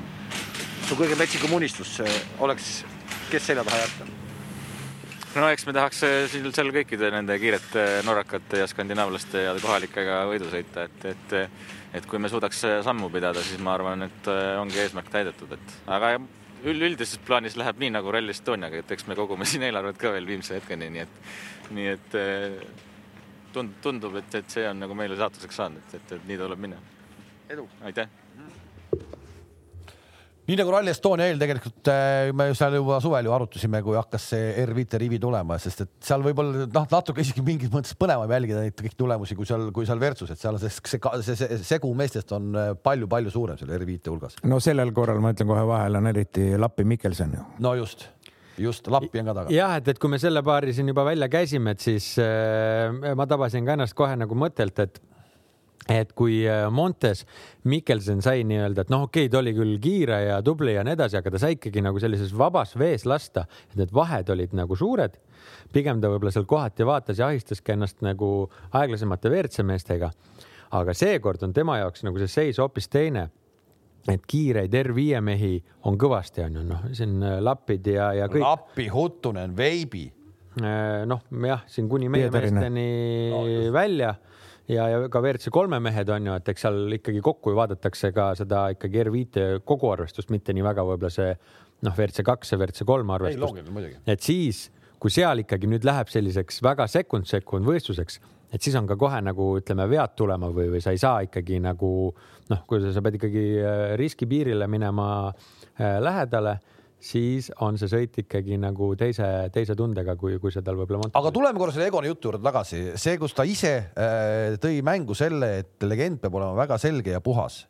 su kõige metsikum unistus oleks kes selja taha jätta? No eks me tahaks äh, siin seal kõikide nende kiirete norrakate ja skandinaavlaste ja kohalikega võidu sõita, et, et et kui me suudaks sammu pidada, siis ma arvan, et ongi eesmärk täidetud, et aga üleüldises plaanis läheb nii nagu Rally Estoniaga, et eks me kogume siin eelarvet ka veel viimse hetkeni, nii et, nii et tund-, tundub, et, et see on nagu meile saatuseks saanud, et, et, et nii tuleb minna. edu! aitäh! Nii nagu Rally Estonia eel tegelikult äh, me seal juba suvel ju arutasime, kui hakkas see R5 rivi tulema, sest et seal võib-olla noh, natuke isegi mingis mõttes põnevam jälgida neid kõiki tulemusi, kui seal, kui seal Versus, et seal see, see, see, see segu meestest on palju-palju äh, suurem seal R5 hulgas. no sellel korral ma ütlen kohe vahele, on eriti Lappi Mikkelson ju. no just just, Lappi on ka taga. jah, et, et kui me selle paari siin juba välja käisime, et siis äh, ma tabasin ka ennast kohe nagu mõttelt, et et kui äh, Montes Mikkelson sai nii-öelda, et noh, okei okay,, ta oli küll kiire ja tubli ja nii edasi, aga ta sai ikkagi nagu sellises vabas vees lasta, et need vahed olid nagu suured. pigem ta võib-olla seal kohati vaatas ja ahistaski ennast nagu aeglasemate WRC meestega. aga seekord on tema jaoks nagu see seis hoopis teine. et kiireid R5 mehi on kõvasti, on ju, noh, siin äh, Lapid ja, ja kõik. Lappi, Huttunen, Veibi. Äh, noh, jah, siin kuni meie meesteni no, välja ja, ja ka WRC kolme mehed on ju, et eks seal ikkagi kokku ju vaadatakse ka seda ikkagi R5 kogu arvestust, mitte nii väga võib-olla see noh, WRC kaks ja WRC kolm arvestust. et siis, kui seal ikkagi nüüd läheb selliseks väga sekund-sekund võistluseks, et siis on ka kohe nagu ütleme, vead tulema või, või sa ei saa ikkagi nagu noh, kui sa, sa pead ikkagi äh, riskipiirile minema äh, lähedale siis on see sõit ikkagi nagu teise, teise tundega, kui, kui see tal võib-olla montas. aga tuleme korra selle Egoni jutu juurde tagasi, see, kus ta ise äh, tõi mängu selle, et legend peab olema väga selge ja puhas.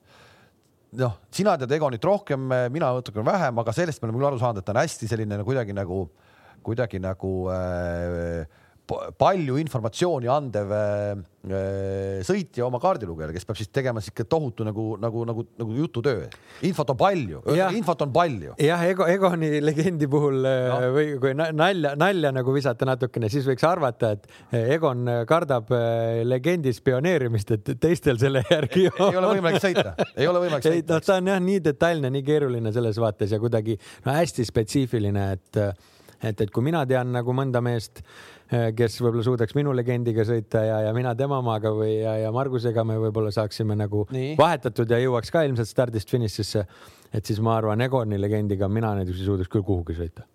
noh, sina tead Egonit rohkem, mina natukene vähem, aga sellest me oleme küll aru saanud, et ta on hästi selline nagu, kuidagi nagu, kuidagi nagu äh, palju informatsiooni andev äh, äh, sõitja oma kaardilugejale, kes peab siis tegema sihuke tohutu nagu, nagu, nagu, nagu jututöö. infot on palju, infot on palju. jah, Ego, Egoni legendi puhul äh, no. või kui nalja, nalja nagu visata natukene, siis võiks arvata, et Egon kardab legendi spioneerimist, et teistel selle järgi ei, ei ole võimalik sõita, ei ole võimalik sõita. noh, ta on jah nii detailne, nii keeruline selles vaates ja kuidagi no hästi spetsiifiline, et et, et kui mina tean nagu mõnda meest Eh, kes võib-olla suudaks minu legendiga sõita ja, ja mina tema omaga või ja, ja Margusega me võib-olla saaksime nagu Nii. vahetatud ja jõuaks ka ilmselt stardist finišisse. et siis ma arvan, Egoni legendiga mina näiteks ei suudaks küll kuhugi sõita.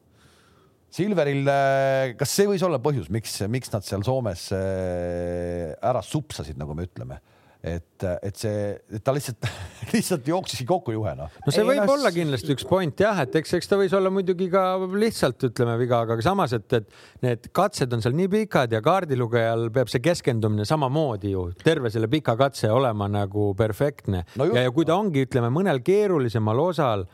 Silveril, eh, kas see võis olla põhjus, miks, miks nad seal Soomes eh, ära supsasid, nagu me ütleme? Et, et see, et ta lihtsalt, lihtsalt jookseski kokku juhe noh. no see ei, võib no, olla kindlasti üks point jah, et eks, eks ta võis olla muidugi ka lihtsalt ütleme viga, aga samas, et, et need katsed on seal nii pikad ja kaardilugejal peab see keskendumine samamoodi ju terve selle pika katse olema nagu perfektne no just, ja, ja kui ta ongi, ütleme mõnel keerulisemal osal,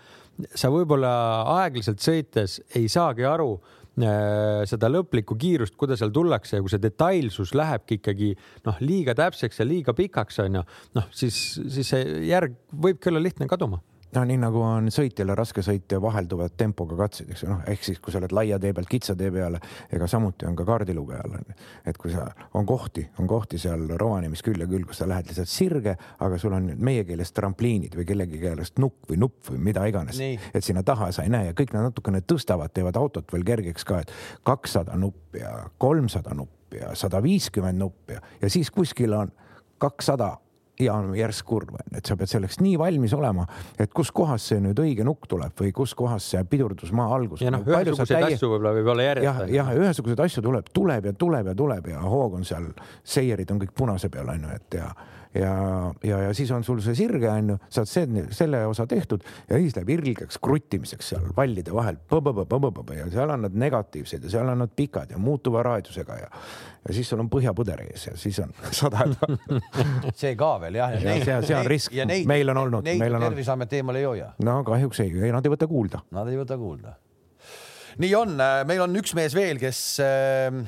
sa võib-olla aeglaselt sõites ei saagi aru seda lõplikku kiirust, kuidas seal tullakse ja kui see detailsus lähebki ikkagi noh, liiga täpseks ja liiga pikaks on ju, noh siis, siis see järg võibki olla lihtne kaduma no nii nagu on sõitjale raske sõita vahelduvad tempoga katsed, eks ju, noh, ehk siis kui sa oled laia tee pealt kitsa tee peale, ega samuti on ka kaardilugejal on et kui sa, on kohti, on kohti seal Rovaniemis küll ja küll, kus sa lähed lihtsalt sirge, aga sul on meie keeles trampliinid või kellegi keelest nukk või nupp või mida iganes, et sinna taha sa ei näe. Ja kõik nad natukene tõstavad, teevad autot veel kergeks ka, et kakssada nuppi ja kolmsada nuppi ja sada viiskümmend nuppi ja, ja siis kuskil on kakssada ja on järsk kurv, et sa pead selleks nii valmis olema, et kuskohast see nüüd õige nukk tuleb või kuskohast see pidurdusmaa algus. ja noh, ühesuguseid täie... asju võib-olla võib olla järjest. jah, jah, ühesuguseid asju tuleb, tuleb ja tuleb ja tuleb ja hoog on seal, seierid on kõik punase peal on ju, et ja ja, ja, ja siis on sul see sirge on ju, saad selle, selle osa tehtud ja siis läheb ilgeks kruttimiseks seal vallide vahel ja seal on nad negatiivsed ja seal on nad pikad ja muutuva raadiusega ja, ja siis sul on põhjapõder ees ja siis on sada see ka veel jah. ja see, see on risk, meil on olnud. Neid Terviseamet eemale ei hoia. no kahjuks ei, ei, nad ei võta kuulda. Nad ei võta kuulda. nii on, meil on üks mees veel, kes äh,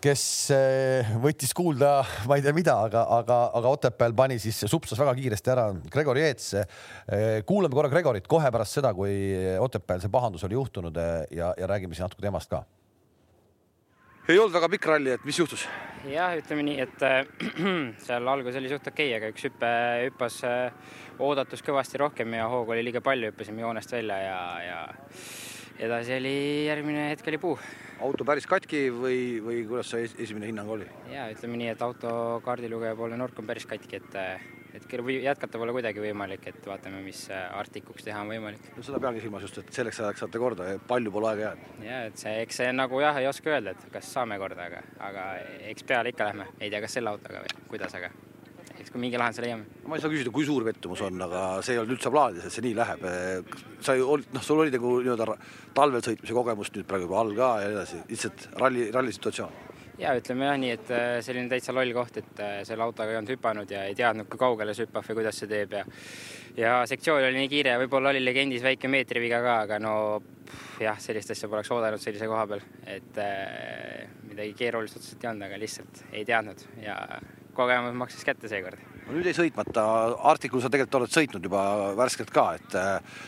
kes eh, võttis kuulda, ma ei tea, mida, aga, aga, aga Otepääl pani siis, supsas väga kiiresti ära Gregori Eets. Eh, kuulame korra Gregorit kohe pärast seda, kui Otepääl see pahandus oli juhtunud eh, ja, ja räägime siis natuke temast ka. ei olnud väga pikk ralli, et mis juhtus? jah, ütleme nii, et äh, seal algus oli suht okei okay,, aga üks hüpe hüppas äh, oodatus kõvasti rohkem ja hoogu oli liiga palju, hüppasime joonest välja ja, ja edasi oli järgmine hetk oli puu. auto päris katki või, või kuidas see esimene hinnang oli? ja ütleme nii, et auto kaardilugeja poolne nurk on päris katki, et et või jätkata pole kuidagi võimalik, et vaatame, mis Artikuks teha on võimalik. no seda peangi silmas just, et selleks ajaks saate korda ja palju pole aega jäänud. ja et see, eks see nagu jah, ei oska öelda, et kas saame korda, aga, aga eks peale ikka lähme, ei tea, kas selle autoga või kuidas, aga eks kui mingi lahenduse leiame. ma ei saa küsida, kui suur pettumus on, aga see ei olnud üldse plaanides, et see nii läheb. sa ju olid, noh, sul oli nagu nii-öelda talvel sõitmise kogemust nüüd praegu juba all ka ja nii edasi, lihtsalt ralli, ralli situatsioon ja ütleme jah nii, et äh, selline täitsa loll koht, et äh, selle autoga ei olnud hüpanud ja ei teadnud, kui kaugele see hüppab või kuidas see teeb ja ja sektsioon oli nii kiire, võib-olla oli legendis väike meetriviga ka, aga no pff, jah, sellist asja poleks oodanud sellise koha peal, et äh, midagi keerulist otseselt ei olnud, aga lihtsalt ei teadnud ja kogemus maksis kätte seekord. nüüd jäi sõitmata, Artikul sa tegelikult oled sõitnud juba värskelt ka, et äh,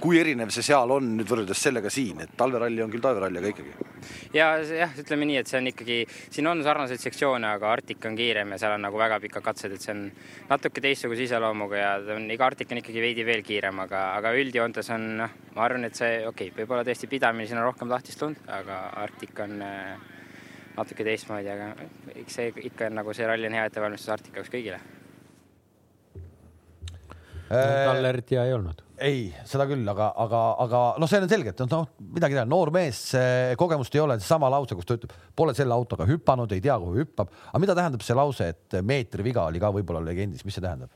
kui erinev see seal on nüüd võrreldes sellega siin, et talveralli on küll talveralli, aga ikkagi? ja jah, ütleme nii, et see on ikkagi, siin on sarnaseid sektsioone, aga Arctic on kiirem ja seal on nagu väga pikad katsed, et see on natuke teistsuguse iseloomuga ja ta on, iga Arctic on ikkagi veidi veel kiirem, aga, aga üldjoontes on noh, ma arvan, et see okei okay,, võib-olla tõesti pidamine siin on rohkem tahtist tulnud, aga Arctic on äh, natuke teistmoodi, aga eks see ikka on nagu see ralli on hea ettevalmistus Arctic jaoks kõigile tal eriti hea ei olnud ei, seda küll, aga, aga, aga noh, see on selge, et noh, midagi teha, noor mees, kogemust ei ole, sama lause, kus ta ütleb, pole selle autoga hüpanud, ei tea, kuhu hüppab. aga mida tähendab see lause, et meetri viga oli ka võib-olla legendis, mis see tähendab?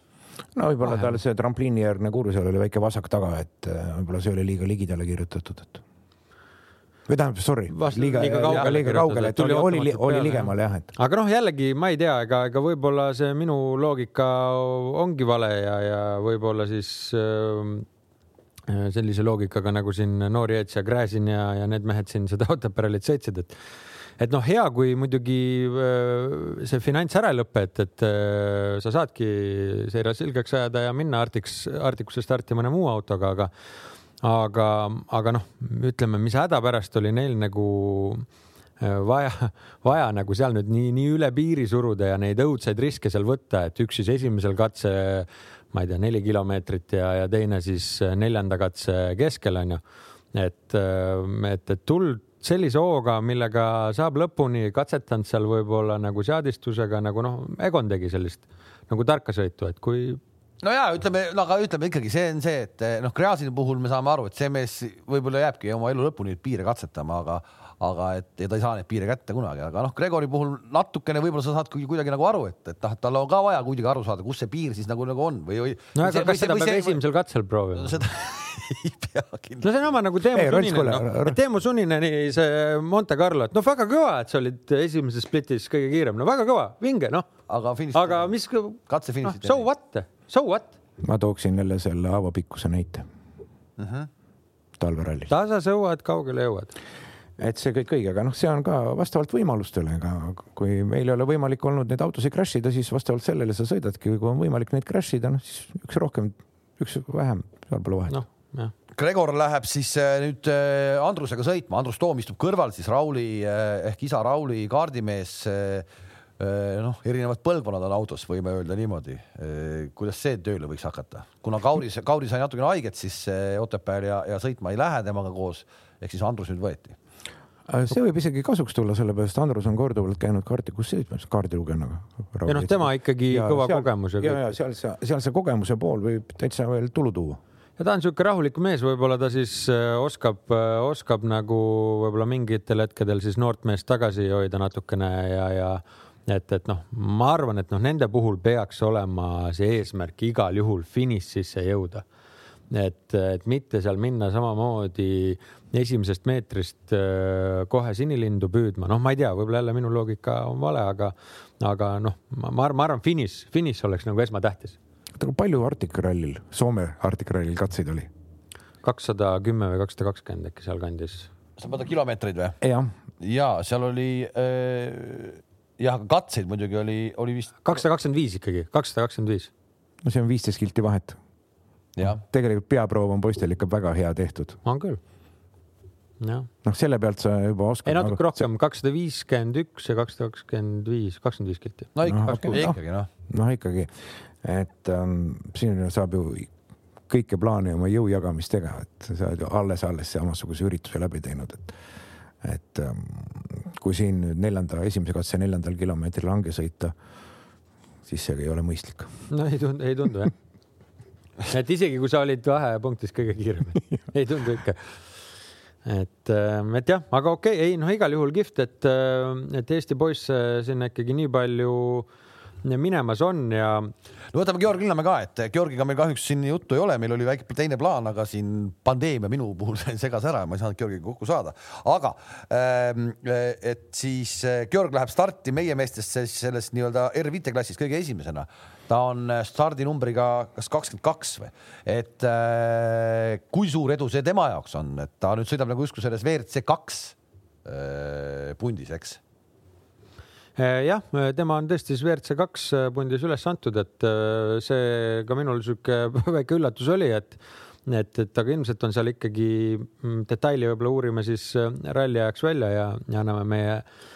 no võib-olla tal see trampliinijärgne kursel oli väike vasak taga, et äh, võib-olla see oli liiga ligidale kirjutatud, et või tähendab, sorry, liiga, liiga kaugele, liiga kaugele, et oli, oli, oli ligemal jah, et. aga noh, jällegi ma ei tea, ega, ega võib-olla see minu loogika ongi vale ja, ja võib-olla siis äh, sellise loogikaga nagu siin Noori Eets ja Gräzin ja, ja need mehed siin seda Otepää rallit sõitsid, et et noh, hea, kui muidugi see finants ära ei lõpe, et, et sa saadki seire selgeks ajada ja minna Artiks, Artikusse starti mõne muu autoga, aga aga, aga noh, ütleme, mis häda pärast oli neil nagu vaja, vaja nagu seal nüüd nii, nii üle piiri suruda ja neid õudsaid riske seal võtta, et üks siis esimesel katse, ma ei tea, neli kilomeetrit ja, ja teine siis neljanda katse keskel onju. et, et, et tuld sellise hooga, millega saab lõpuni katsetanud seal võib-olla nagu seadistusega nagu noh, Egon tegi sellist nagu tarka sõitu, et kui no ja ütleme, no aga ütleme ikkagi, see on see, et noh, Gräzini puhul me saame aru, et see mees võib-olla jääbki oma elu lõpuni piire katsetama, aga aga et ja ta ei saa neid piire kätte kunagi, aga noh, Gregori puhul natukene võib-olla sa saad kuidagi nagu aru, et, et noh, tal on ka vaja kuidagi aru saada, kus see piir siis nagu, nagu on või, või. no aga kas seda peab esimesel katsel proovima? seda ei pea kindlasti. no see on oma nagu Teemu Suninen no,, Teemu Sunineni see Monte Carlo, et noh, väga kõva, et sa olid esimeses splitis kõige kiirem, no väga kõva, vinge, noh. aga finiš. aga mis. katse finišit no,. So what, so what? ma tooksin jälle selle haavapikkuse näite uh. Mhm. -huh. talverallis. tasa sõuad, kaugele jõuad et see kõik õige, aga noh, see on ka vastavalt võimalustele, aga kui meil ei ole võimalik olnud neid autosid crash ida, siis vastavalt sellele sa sõidadki, kui on võimalik neid crash ida, noh siis üks rohkem, üks vähem, seal pole vahet no,. Gregor läheb siis äh, nüüd äh, Andrusega sõitma, Andrus Toom istub kõrval siis Rauli äh, ehk isa Rauli kaardimees. noh, erinevad põlvkonnad on autos, võime öelda niimoodi. kuidas see tööle võiks hakata, kuna Kauri, Kauri sai natukene haiget, siis Otepääl ja, ja sõitma ei lähe temaga koos, ehk siis Andrus nüüd võeti see võib isegi kasuks tulla, sellepärast Andrus on korduvalt käinud kaardikus sõitmas kaardilugejaga. ja noh, tema ikkagi ja, kõva seal, kogemus. ja, ja seal see, seal see kogemuse pool võib täitsa veel tulu tuua. ja ta on niisugune rahulik mees, võib-olla ta siis äh, oskab, äh, oskab nagu võib-olla mingitel hetkedel siis noort meest tagasi hoida natukene ja, ja et, et noh, ma arvan, et noh, nende puhul peaks olema see eesmärk igal juhul finišisse jõuda et, et mitte seal minna samamoodi esimesest meetrist äh, kohe sinilindu püüdma, noh, ma ei tea, võib-olla jälle minu loogika on vale, aga, aga noh, ma, ma arvan, finiš, finiš oleks nagu esmatähtis. oota, kui palju Arctic Rallil, Soome Arctic Rallil katseid oli? kakssada kümme või kakssada kakskümmend äkki sealkandis. sa mõtled kilomeetreid või? jah. ja seal oli äh, jah, katseid muidugi oli, oli vist. kakssada kakskümmend viis ikkagi, kakssada kakskümmend viis. no see on viisteist kilti vahet. tegelikult peaproov on poistel ikka väga hea tehtud. on küll noh, selle pealt sa juba oskad. ei, natuke nagu... rohkem, kakssada viiskümmend üks ja kakssada kakskümmend viis, kakskümmend viis kilti. no ikka no,, ikkagi noh. noh, ikkagi, et ähm, siin saab ju kõike plaani oma jõujagamistega, et sa oled ju alles-alles samasuguse ürituse läbi teinud, et et ähm, kui siin nüüd neljanda, esimese katse neljandal kilomeetril lange sõita, siis see ei ole mõistlik. no ei tundu, ei tundu jah. et isegi kui sa olid vahepunktis kõige kiirem, ei tundu ikka. Et, ähm, et jah, aga okei okay,, ei noh, igal juhul kihvt, et, äh, et Eesti poisse sinna ikkagi nii palju äh, minemas on ja. no võtame Georg Linnamäe ka, et Georgiga meil kahjuks siin juttu ei ole, meil oli väike teine plaan, aga siin pandeemia minu puhul segas ära ja ma ei saanud Georgiga kokku saada. aga ähm, et siis äh, Georg läheb starti meie meestest selles nii-öelda R5 klassis kõige esimesena. Ta on äh, stardinumbriga kas kakskümmend kaks või, et äh, kui suur edu see tema jaoks on, et ta nüüd sõidab nagu justkui selles WRC kaks pundis, eks? Eh, jah, tema on tõesti siis WRC kaks eh, pundis üles antud, et see ka minul sihuke väike üllatus oli, et et, et aga ilmselt on seal ikkagi mm, detaili võib-olla uurime siis ralli ajaks välja ja, ja anname meie Äh,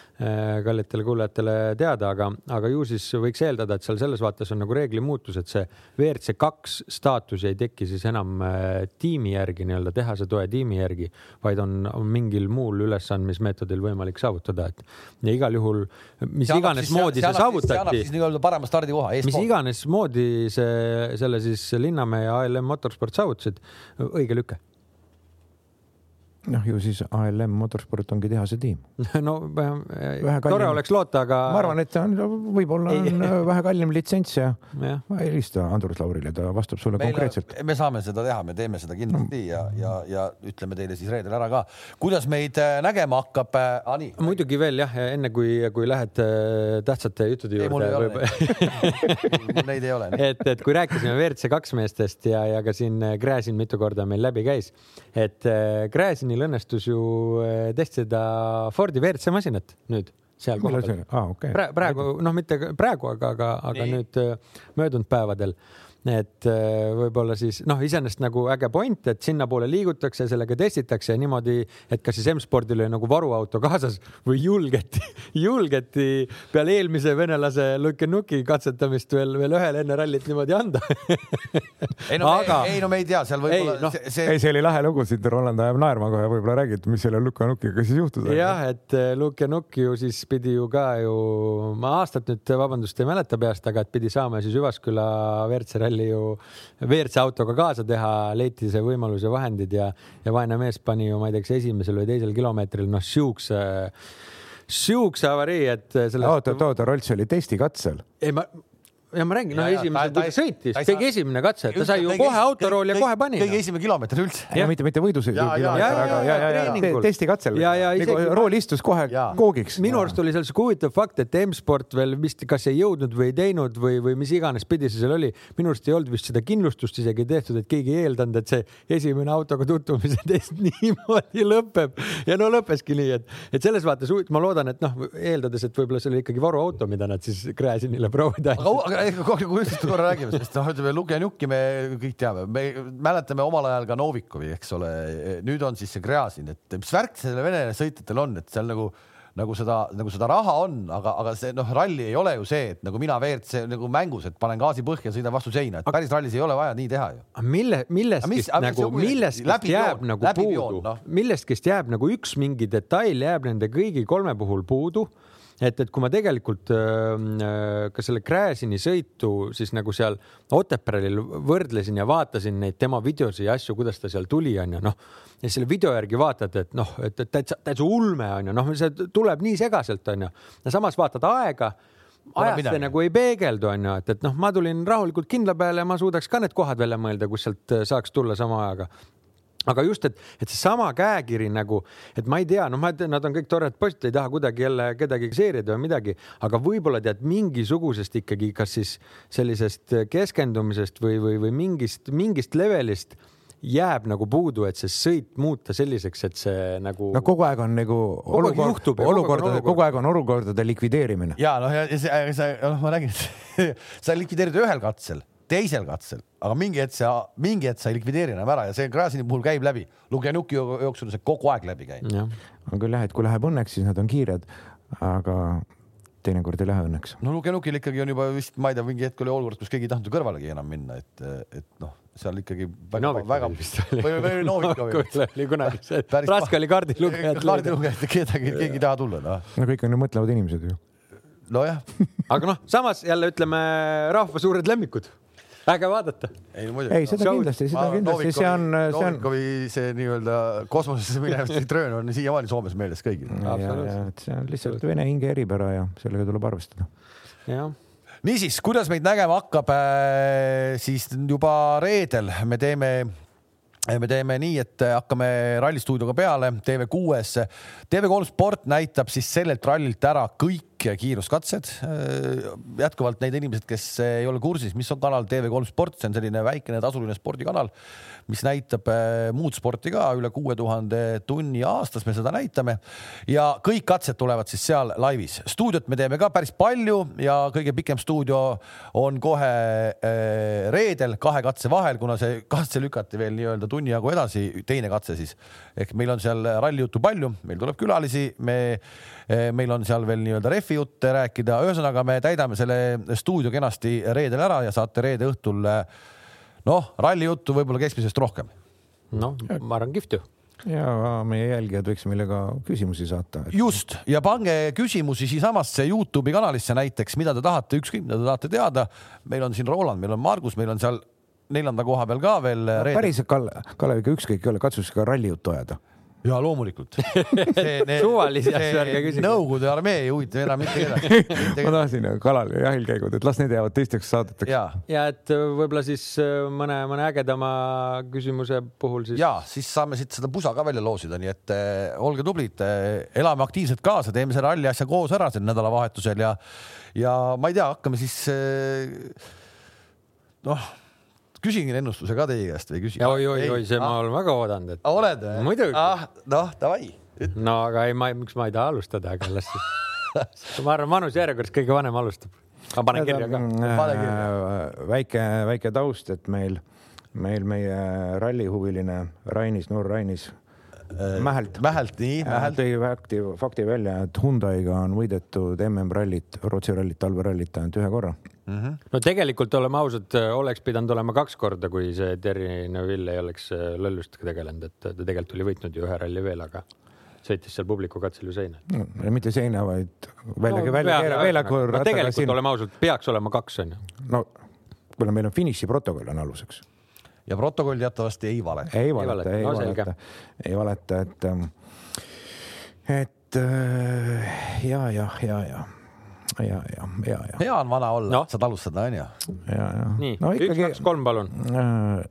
kallitele kuulajatele teada, aga, aga ju siis võiks eeldada, et seal selles vaates on nagu reegli muutus, et see WRC kaks staatus ei teki siis enam äh, tiimi järgi nii-öelda tehase toe tiimi järgi, vaid on, on mingil muul ülesandmismeetodil võimalik saavutada, et ja igal juhul, mis see iganes siis, moodi see, see saavutati. nii-öelda parema stardikoha. mis iganes moodi see, selle siis Linnamäe ja ALM Motorsport saavutasid, õige lüke noh, ju siis ALM Motorsport ongi tehase tiim no vähe tore oleks loota, aga. ma arvan, et on, võib-olla on vähe kallim litsents ja, ja. ma helistan Andrus Laurile, ta vastab sulle Meil, konkreetselt. me saame seda teha, me teeme seda kindlasti no. ja, ja, ja ütleme teile siis reedel ära ka, kuidas meid äh, nägema hakkab ah,. muidugi veel jah, enne kui, kui lähed äh, tähtsate juttude juurde. Neid ei ole. et, et kui rääkisime WRC kaks meestest ja, ja ka siin Gräzin mitu korda meil läbi käis, et Gräzinil Martinil õnnestus ju eh, testida Fordi WRC masinat nüüd seal kohapeal ah,. Okay. praegu, noh, mitte praegu, aga, aga, aga nüüd eh, möödunud päevadel et äh, võib-olla siis noh, iseenesest nagu äge point, et sinnapoole liigutakse, sellega testitakse niimoodi, et kas siis M-spordil oli nagu varuauto kaasas või julgeti, julgeti peale eelmise venelase Luke Nuki katsetamist veel, veel ühele enne rallit niimoodi anda ei no Aga... me, ei no me ei tea, seal võib-olla no, see, see... ei, see oli lahe lugu, siit Roland ajab naerma kohe, võib-olla räägid, mis selle Luke Nukiga siis juhtus. jah, et äh, Luke Nuk ju siis pidi ju ka ju, ma aastat nüüd vabandust ei mäleta peast, aga et pidi saama siis Hüvasküla WRC ralli ju WRC autoga kaasa teha, leiti see võimalus ja vahendid ja, ja vaene mees pani ju, ma ei tea, kas esimesel või teisel kilomeetril noh, siukse, siukse avarii, et sellest.... oota, oota, Rolts oli testikatsel. ei, ma ja ma räägin, no esimesel, kui ta sõitis, kõige esimene katse, ta sai ju kohe autorooli ja kohe pani. kõige esimene kilomeeter üldse. mitte, mitte võidusõidu kilomeeter, testikatsel. rool istus kohe koogiks. minu arust oli seal sihuke huvitav fakt, et M-sport veel vist kas ei jõudnud või ei teinud või, või mis iganes pidi see seal oli. minu arust ei olnud vist seda kindlustust isegi tehtud, et keegi ei eeldanud, et see esimene autoga tutvumise test niimoodi lõpeb ja no lõppeski nii, et, et selles vaates ma loodan, et noh, eeldades, et võib-olla see oli ikkagi varuauto, mida nad siis Gräzinile proovida andsid kogu jutust korra räägime, sest noh, ütleme Lugenjuki me kõik teame, me mäletame omal ajal ka Novikovi, eks ole. nüüd on siis see Gräzin, et mis värk sellel Vene sõitjatel on, et seal nagu nagu seda, nagu seda raha on, aga, aga see noh, ralli ei ole ju see, et nagu mina WRC nagu mängus, et panen gaasi põhja, sõidan vastu seina, et päris rallis ei ole vaja nii teha ju. mille, millestki nagu, millestki jääb nagu puudu, no. millestki jääb nagu üks mingi detail jääb nende kõigi kolme puhul puudu et, et kui ma tegelikult äh, ka selle Gräzini sõitu siis nagu seal Otepäril võrdlesin ja vaatasin neid tema videosi ja asju, kuidas ta seal tuli, onju, noh. ja selle video järgi vaatad, et noh, et, täitsa, täitsa ulme onju, noh, see tuleb nii segaselt, onju. ja samas vaatad aega ajas see nagu ei peegeldu, onju, et, et noh, ma tulin rahulikult kindla peale ja ma suudaks ka need kohad välja mõelda, kus sealt saaks tulla sama ajaga aga just, et, et seesama käekiri nagu, et ma ei tea, noh, ma tean, nad on kõik toredad poisid, ei taha kuidagi jälle kedagi seerida või midagi, aga võib-olla tead mingisugusest ikkagi, kas siis sellisest keskendumisest või, või, või mingist, mingist levelist jääb nagu puudu, et see sõit muuta selliseks, et see nagu. no kogu aeg on nagu olukord, olukordade, kogu aeg on olukordade likvideerimine. ja noh, ja see, see, noh, ma räägin, sa likvideerid ühel katsel teisel katsel, aga mingi hetk sa, mingi hetk sa ei likvideeri enam ära ja see Gräzini puhul käib läbi. Lugenuki jooksul see kogu aeg läbi käinud. on küll jah, et kui läheb õnneks, siis nad on kiired, aga teinekord ei lähe õnneks. no Luke-Nukil ikkagi on juba vist, ma ei tea, mingi hetk oli olukord, kus keegi ei tahtnud kõrvalegi enam minna, et, et noh, seal ikkagi väga, Novik väga vist oli. või, või Novikovil. oli kunagi see, raske oli kaardilugejat kaardilugejat, kedagi, keegi ei taha tulla, noh. no kõik on ju mõtlevad inimesed ju. nojah, aga noh, samas jälle ütleme rahva suured lemmikud. Äge vaadata. ei no muidugi. ei, seda kindlasti, seda kindlasti, see on, see on. Novikovi see nii-öelda kosmosesse minev tröön on siiamaani Soomes meeles kõigil. see on lihtsalt vene hinge eripära ja sellega tuleb arvestada. jah, niisiis, kuidas meid nägema hakkab, siis juba reedel me teeme me teeme nii, et hakkame rallistuudioga peale TV6-s. TV3 Sport näitab siis sellelt rallilt ära kõik kiiruskatsed. jätkuvalt neid inimesed, kes ei ole kursis, mis on kanal TV3 Sport, see on selline väikene tasuline spordikanal, mis näitab eh, muud sporti ka üle kuue tuhande tunni aastas me seda näitame ja kõik katsed tulevad siis seal laivis. stuudiot me teeme ka päris palju ja kõige pikem stuudio on kohe eh, reedel kahe katse vahel, kuna see katse lükati veel nii-öelda tunni jagu edasi, teine katse siis ehk meil on seal rallijuttu palju, meil tuleb külalisi, me, meil on seal veel nii-öelda rehvi jutte rääkida, ühesõnaga me täidame selle stuudio kenasti reedel ära ja saate reede õhtul noh, rallijuttu võib-olla keskmisest rohkem. noh, ma arvan, kihvt ju. ja meie jälgijad võiks meile ka küsimusi saata. just ja pange küsimusi siisamasse Youtube'i kanalisse näiteks, mida te tahate, ükskõik mida te tahate teada. meil on siin Roland, meil on Margus, meil on seal neljanda koha peal ka veel reede. päriselt, Kalle, Kalev, ikka ükskõik ei ole, katsu siis ka rallijuttu ajada. Ja loomulikult. Suvalisi asju ärge küsige. Nõukogude armee ei huvita enam mitte kedagi. ma tahtsin Kalal jahil käigud, et las need jäävad teisteks saadeteks. ja, ja et äh, võib-olla siis äh, mõne, mõne ägedama küsimuse puhul siis. ja siis saame siit seda pusa ka välja loosida, nii et eh, olge tublid eh,, elame aktiivselt kaasa, teeme selle ralli asja koos ära sel nädalavahetusel ja, ja ma ei tea, hakkame siis eh, noh, küsingi ennustuse ka teie käest või ei küsi? oi-oi-oi, see ma olen väga oodanud, et. oled või? Muidugi. ah,. noh, davai. no aga ei, ma, miks ma ei taha alustada, aga las siis. ma arvan, vanuse järjekorras kõige vanem alustab. ma panen kirja ka. Pane kirja. Äh, väike, väike taust, et meil, meil meie rallihuviline Rainis, noor Rainis Mähelt, Mähelt, nii, Mähelt. tõi fakti, fakti välja, et Hyundai'ga on võidetud MM-rallit, Rootsi rallit, talverallit ainult ühe korra. No tegelikult oleme ausad, oleks pidanud olema kaks korda, kui see Terry Neville ei oleks äh, löllustega tegelenud, et ta tegelikult oli võitnud ju ühe ralli veel, aga sõitis seal publiku katsel ju seina. mitte seina, vaid välja no,, välja keera, veel no, tegelikult oleme ausad, peaks olema kaks, onju. no kuna meil on finišiprotokoll on aluseks ja protokoll teatavasti ei valeta. ei valeta, ei no valeta selge., ei valeta, et, et äh, ja, ja, ja, ja, ja, ja, ja, ja, hea on vana olla no., saad alustada, onju. ja, ja. nii no,, üks, kaks, kolm, palun.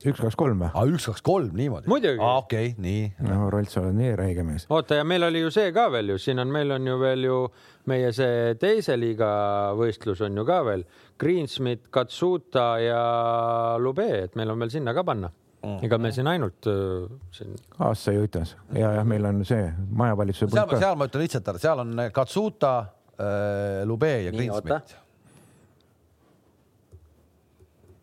üks, kaks, kolm või? aa, üks, kaks, kolm niimoodi. Okei okay,, nii. no Rolt, sa oled nii räige mees. oota, ja meil oli ju see ka veel ju, siin on, meil on ju veel ju meie see teise liiga võistlus on ju ka veel. Greensmith, Katsuta ja Lube, et meil on veel sinna ka panna. ega me siin ainult äh, siin, aasta jutas ja, jah, meil on see majavalitsuse seal seal ma ütlen lihtsalt ära, seal on Katsuta äh,, Lube ja Greensmith.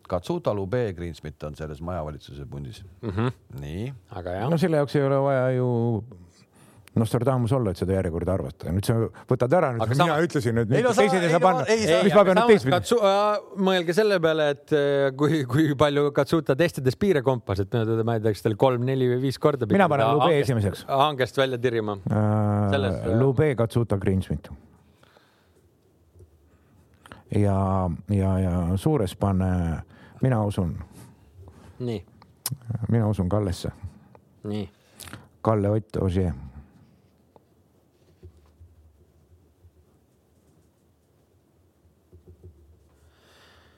Katsuta, Lube, Greensmith on selles majavalitsuse pundis mm. Mhm. -hmm. nii, aga jah no selle jaoks ei ole vaja ju Nostradamus olla, et seda järjekorda arvata. nüüd sa võtad ära, nüüd mina sama- ütlesin, et Ei no teised ei ei saa panna. mis ma pean nüüd teistpidi? Katsu, äh, mõelge selle peale, et äh, kui, kui palju Katsuta testides piire kompas, et ma ma ei tea, kas oli kolm, neli või viis korda. Mina panen Lube esimeseks. hangest välja tirima. Äh, Lube, Katsuta, Greensmith. ja, ja, ja suures pane, mina usun, nii, mina usun Kallesse, nii. Kalle Ott Ossier.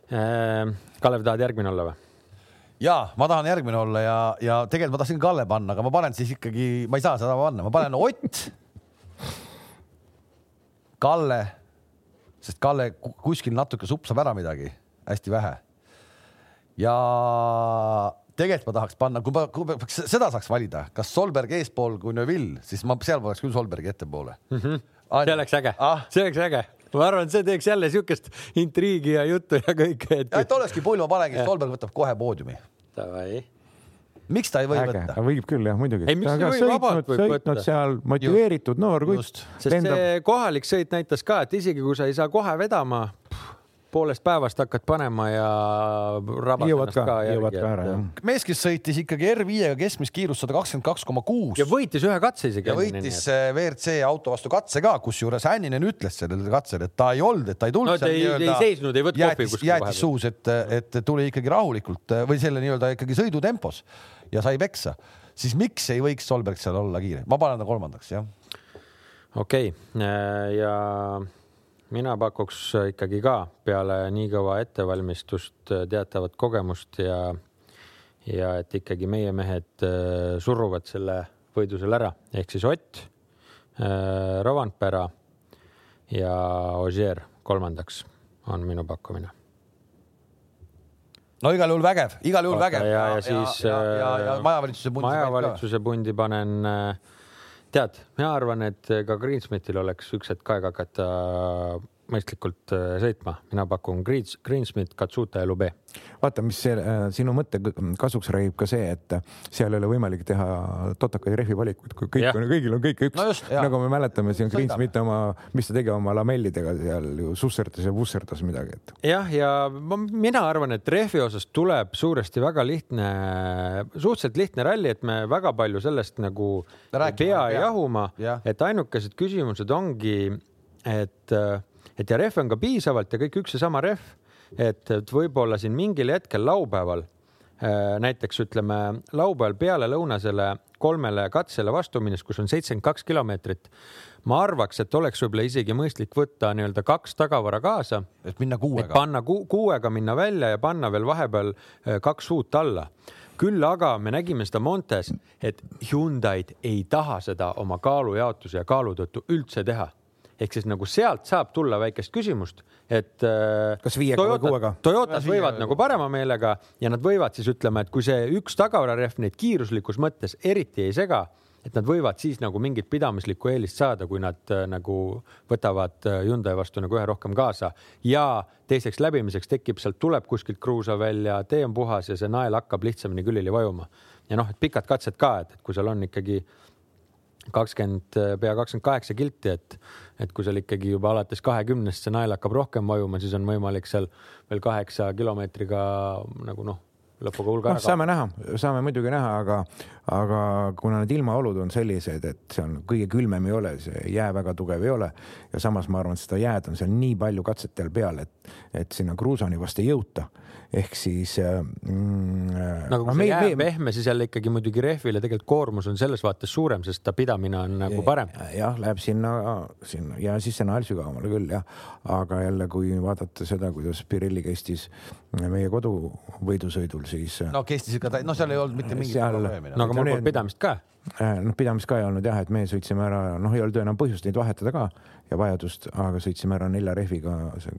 Äh, Kalev, tahad järgmine olla või? ja ma tahan järgmine olla ja, ja tegelikult ma tahtsin Kalle panna, aga ma panen siis ikkagi, ma ei saa seda panna, ma panen Ott, Kalle, sest Kalle ku- kuskil natuke supsab ära midagi, hästi vähe. ja tegelikult ma tahaks panna, kui ma, kui ma seda saaks valida, kas Solberg eespool kui Neville, siis ma seal paneks küll Solbergi ettepoole mm. -hmm. see oleks äge ah,, see oleks äge. ma arvan, et see teeks jälle siukest intriigi ja juttu ja kõike, et. et olekski pull, ma panengi, Solberg võtab kohe poodiumi. Davai. Miks ta ei või äge, võtta? võib küll jah, muidugi. Sõitnud võtta. seal motiveeritud noor kutt just., sest see kohalik sõit näitas ka, et isegi kui sa ei saa kohe vedama, poolest päevast hakkad panema ja rabad jõuad ka ka, jõuad järgi ka ära jah. mees, kes sõitis ikkagi R5-ga keskmist kiirust sada kakskümmend kaks koma kuus ja võitis ühe katse isegi. ja võitis äh, WRC auto vastu katse ka, kusjuures Hänninen ütles sellel katsel, et ta ei olnud, et ta ei tulnud No ei- ei seisnud, ei võtnud kohvi kuskil jäätis vahepeal. suus, et, et tuli ikkagi rahulikult äh, või selle nii-öelda ikkagi sõidutempos ja sai peksa, siis miks ei võiks Solberg seal olla kiire, ma panen ta kolmandaks jah. okei okay., ja mina pakuks ikkagi ka peale nii kõva ettevalmistust teatavat kogemust ja, ja et ikkagi meie mehed äh, suruvad selle võidu seal ära, ehk siis Ott, Rovanpera ja Ožeer kolmandaks on minu pakkumine. No igal juhul vägev, igal juhul vägev. ja, ja siis ja, ja, ja äh, majavalitsuse pundi majavalitsuse pundi panen, tead, mina arvan, et ka Greensmithil oleks üks hetk aega hakata mõistlikult äh, sõitma, mina pakun Greens, Greensmith, Katsuta ja Lube. vaata, mis see, äh, sinu mõtte kasuks räägib ka see, et seal ei ole võimalik teha totakaid rehvi valikuid, kui kõik Jah. on, kõigil on kõik üks No nagu me mäletame, siin Green Sõidame. Smith oma, mis ta tegi oma lamellidega seal ju susserdas ja vusserdas midagi, et jah, ja ma, mina arvan, et rehvi osas tuleb suuresti väga lihtne, suhteliselt lihtne ralli, et me väga palju sellest nagu Rääkima pea ei pea. jahuma Jah., et ainukesed küsimused ongi, et, et ja rehve on ka piisavalt ja kõik üks ja sama rehv, et, et võib-olla siin mingil hetkel laupäeval, näiteks ütleme laupäeval pealelõunasele kolmele katsele vastu minnes, kus on seitsekümmend kaks kilomeetrit, ma arvaks, et oleks võib-olla isegi mõistlik võtta nii-öelda kaks tagavara kaasa et minna et kuuega. panna ku kuuega minna välja ja panna veel vahepeal äh, kaks uut alla. küll aga me nägime seda Montes, et Hyundai'd ei taha seda oma kaalujaotuse ja kaalu tõttu üldse teha ehk siis nagu sealt saab tulla väikest küsimust, et äh, Kas viiega või kuuega? Toyotas võivad nagu parema meelega ja nad võivad siis ütlema, et kui see üks tagavararehv neid kiiruslikus mõttes eriti ei sega, et nad võivad siis nagu mingit pidamislikku eelist saada, kui nad äh, nagu võtavad äh, Hyundai vastu nagu ühe rohkem kaasa ja teiseks läbimiseks tekib sealt, tuleb kuskilt kruusa välja, tee on puhas ja see nael hakkab lihtsamini külili vajuma. ja noh, et pikad katsed ka, et, et kui seal on ikkagi kakskümmend, pea kakskümmend kaheksa kilti, et, et kui seal ikkagi juba alates kahekümnest see nael hakkab rohkem vajuma, siis on võimalik seal veel kaheksa kilomeetriga nagu noh, lõpuga hulga noh, saame näha, saame muidugi näha, aga, aga kuna need ilmaolud on sellised, et see on kõige külmem ei ole, see jää väga tugev ei ole ja samas ma arvan, et seda jääd on seal nii palju katsetel peal, et, et sinna kruusani vast ei jõuta. ehk siis mm,. nagu kui see jää on pehme, siis jälle ikkagi muidugi rehvile tegelikult koormus on selles vaates suurem, sest ta pidamine on nagu parem. jah, läheb sinna, sinna ja siis see nael sügavamale küll jah, aga jälle, kui vaadata seda, kuidas Pirelli kestis meie koduvõidusõidul, siis no kestis ikka, no seal ei olnud mitte mingit Seal- probleemi. no aga mul polnud pidamist ka. äh, noh, pidamist ka ei olnud jah, et me sõitsime ära, noh, ei olnud enam põhjust neid vahetada ka ja vajadust, aga sõitsime ära nelja rehviga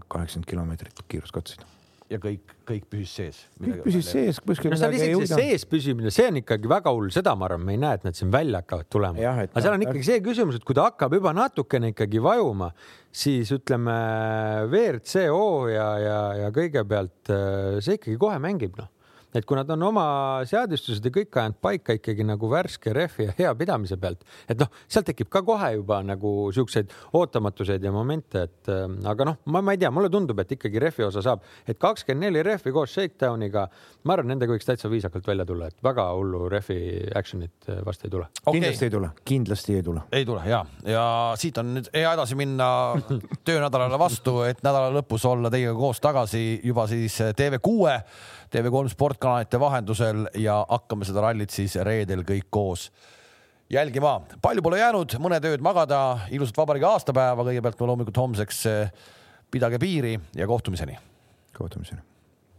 kaheksakümmend kilomeetrit kiiruskatseid. Ja kõik, kõik püsis sees. kõik püsis sees, kuskil no seal isegi see sees püsimine, see on ikkagi väga hull, seda ma arvan, me ei näe, et nad siin välja hakkavad tulema. Aga seal on ikkagi see küsimus, et kui ta hakkab juba natukene ikkagi vajuma, siis ütleme WRCO ja, ja, ja kõigepealt äh, see ikkagi kohe mängib noh et kui nad on oma seadistused ja kõik ajanud paika ikkagi nagu värske rehvi ja hea pidamise pealt, et noh, seal tekib ka kohe juba nagu siukseid ootamatuseid ja momente, et äh, aga noh, ma, ma ei tea, mulle tundub, et ikkagi rehvi osa saab, et kakskümmend neli rehvi koos shakedowniga, ma arvan, nendega võiks täitsa viisakalt välja tulla, et väga hullu rehvi action'it äh, vast ei tule. kindlasti ei tule, kindlasti ei tule. ei tule ja, ja siit on nüüd hea edasi minna töönädalale vastu, et nädala lõpus olla teiega koos tagasi juba siis TV6 TV3 sportkanalite vahendusel ja hakkame seda rallit siis reedel kõik koos jälgima. palju pole jäänud, mõned ööd magada, ilusat vabariigi aastapäeva kõigepealt loomulikult homseks. pidage piiri ja kohtumiseni. kohtumiseni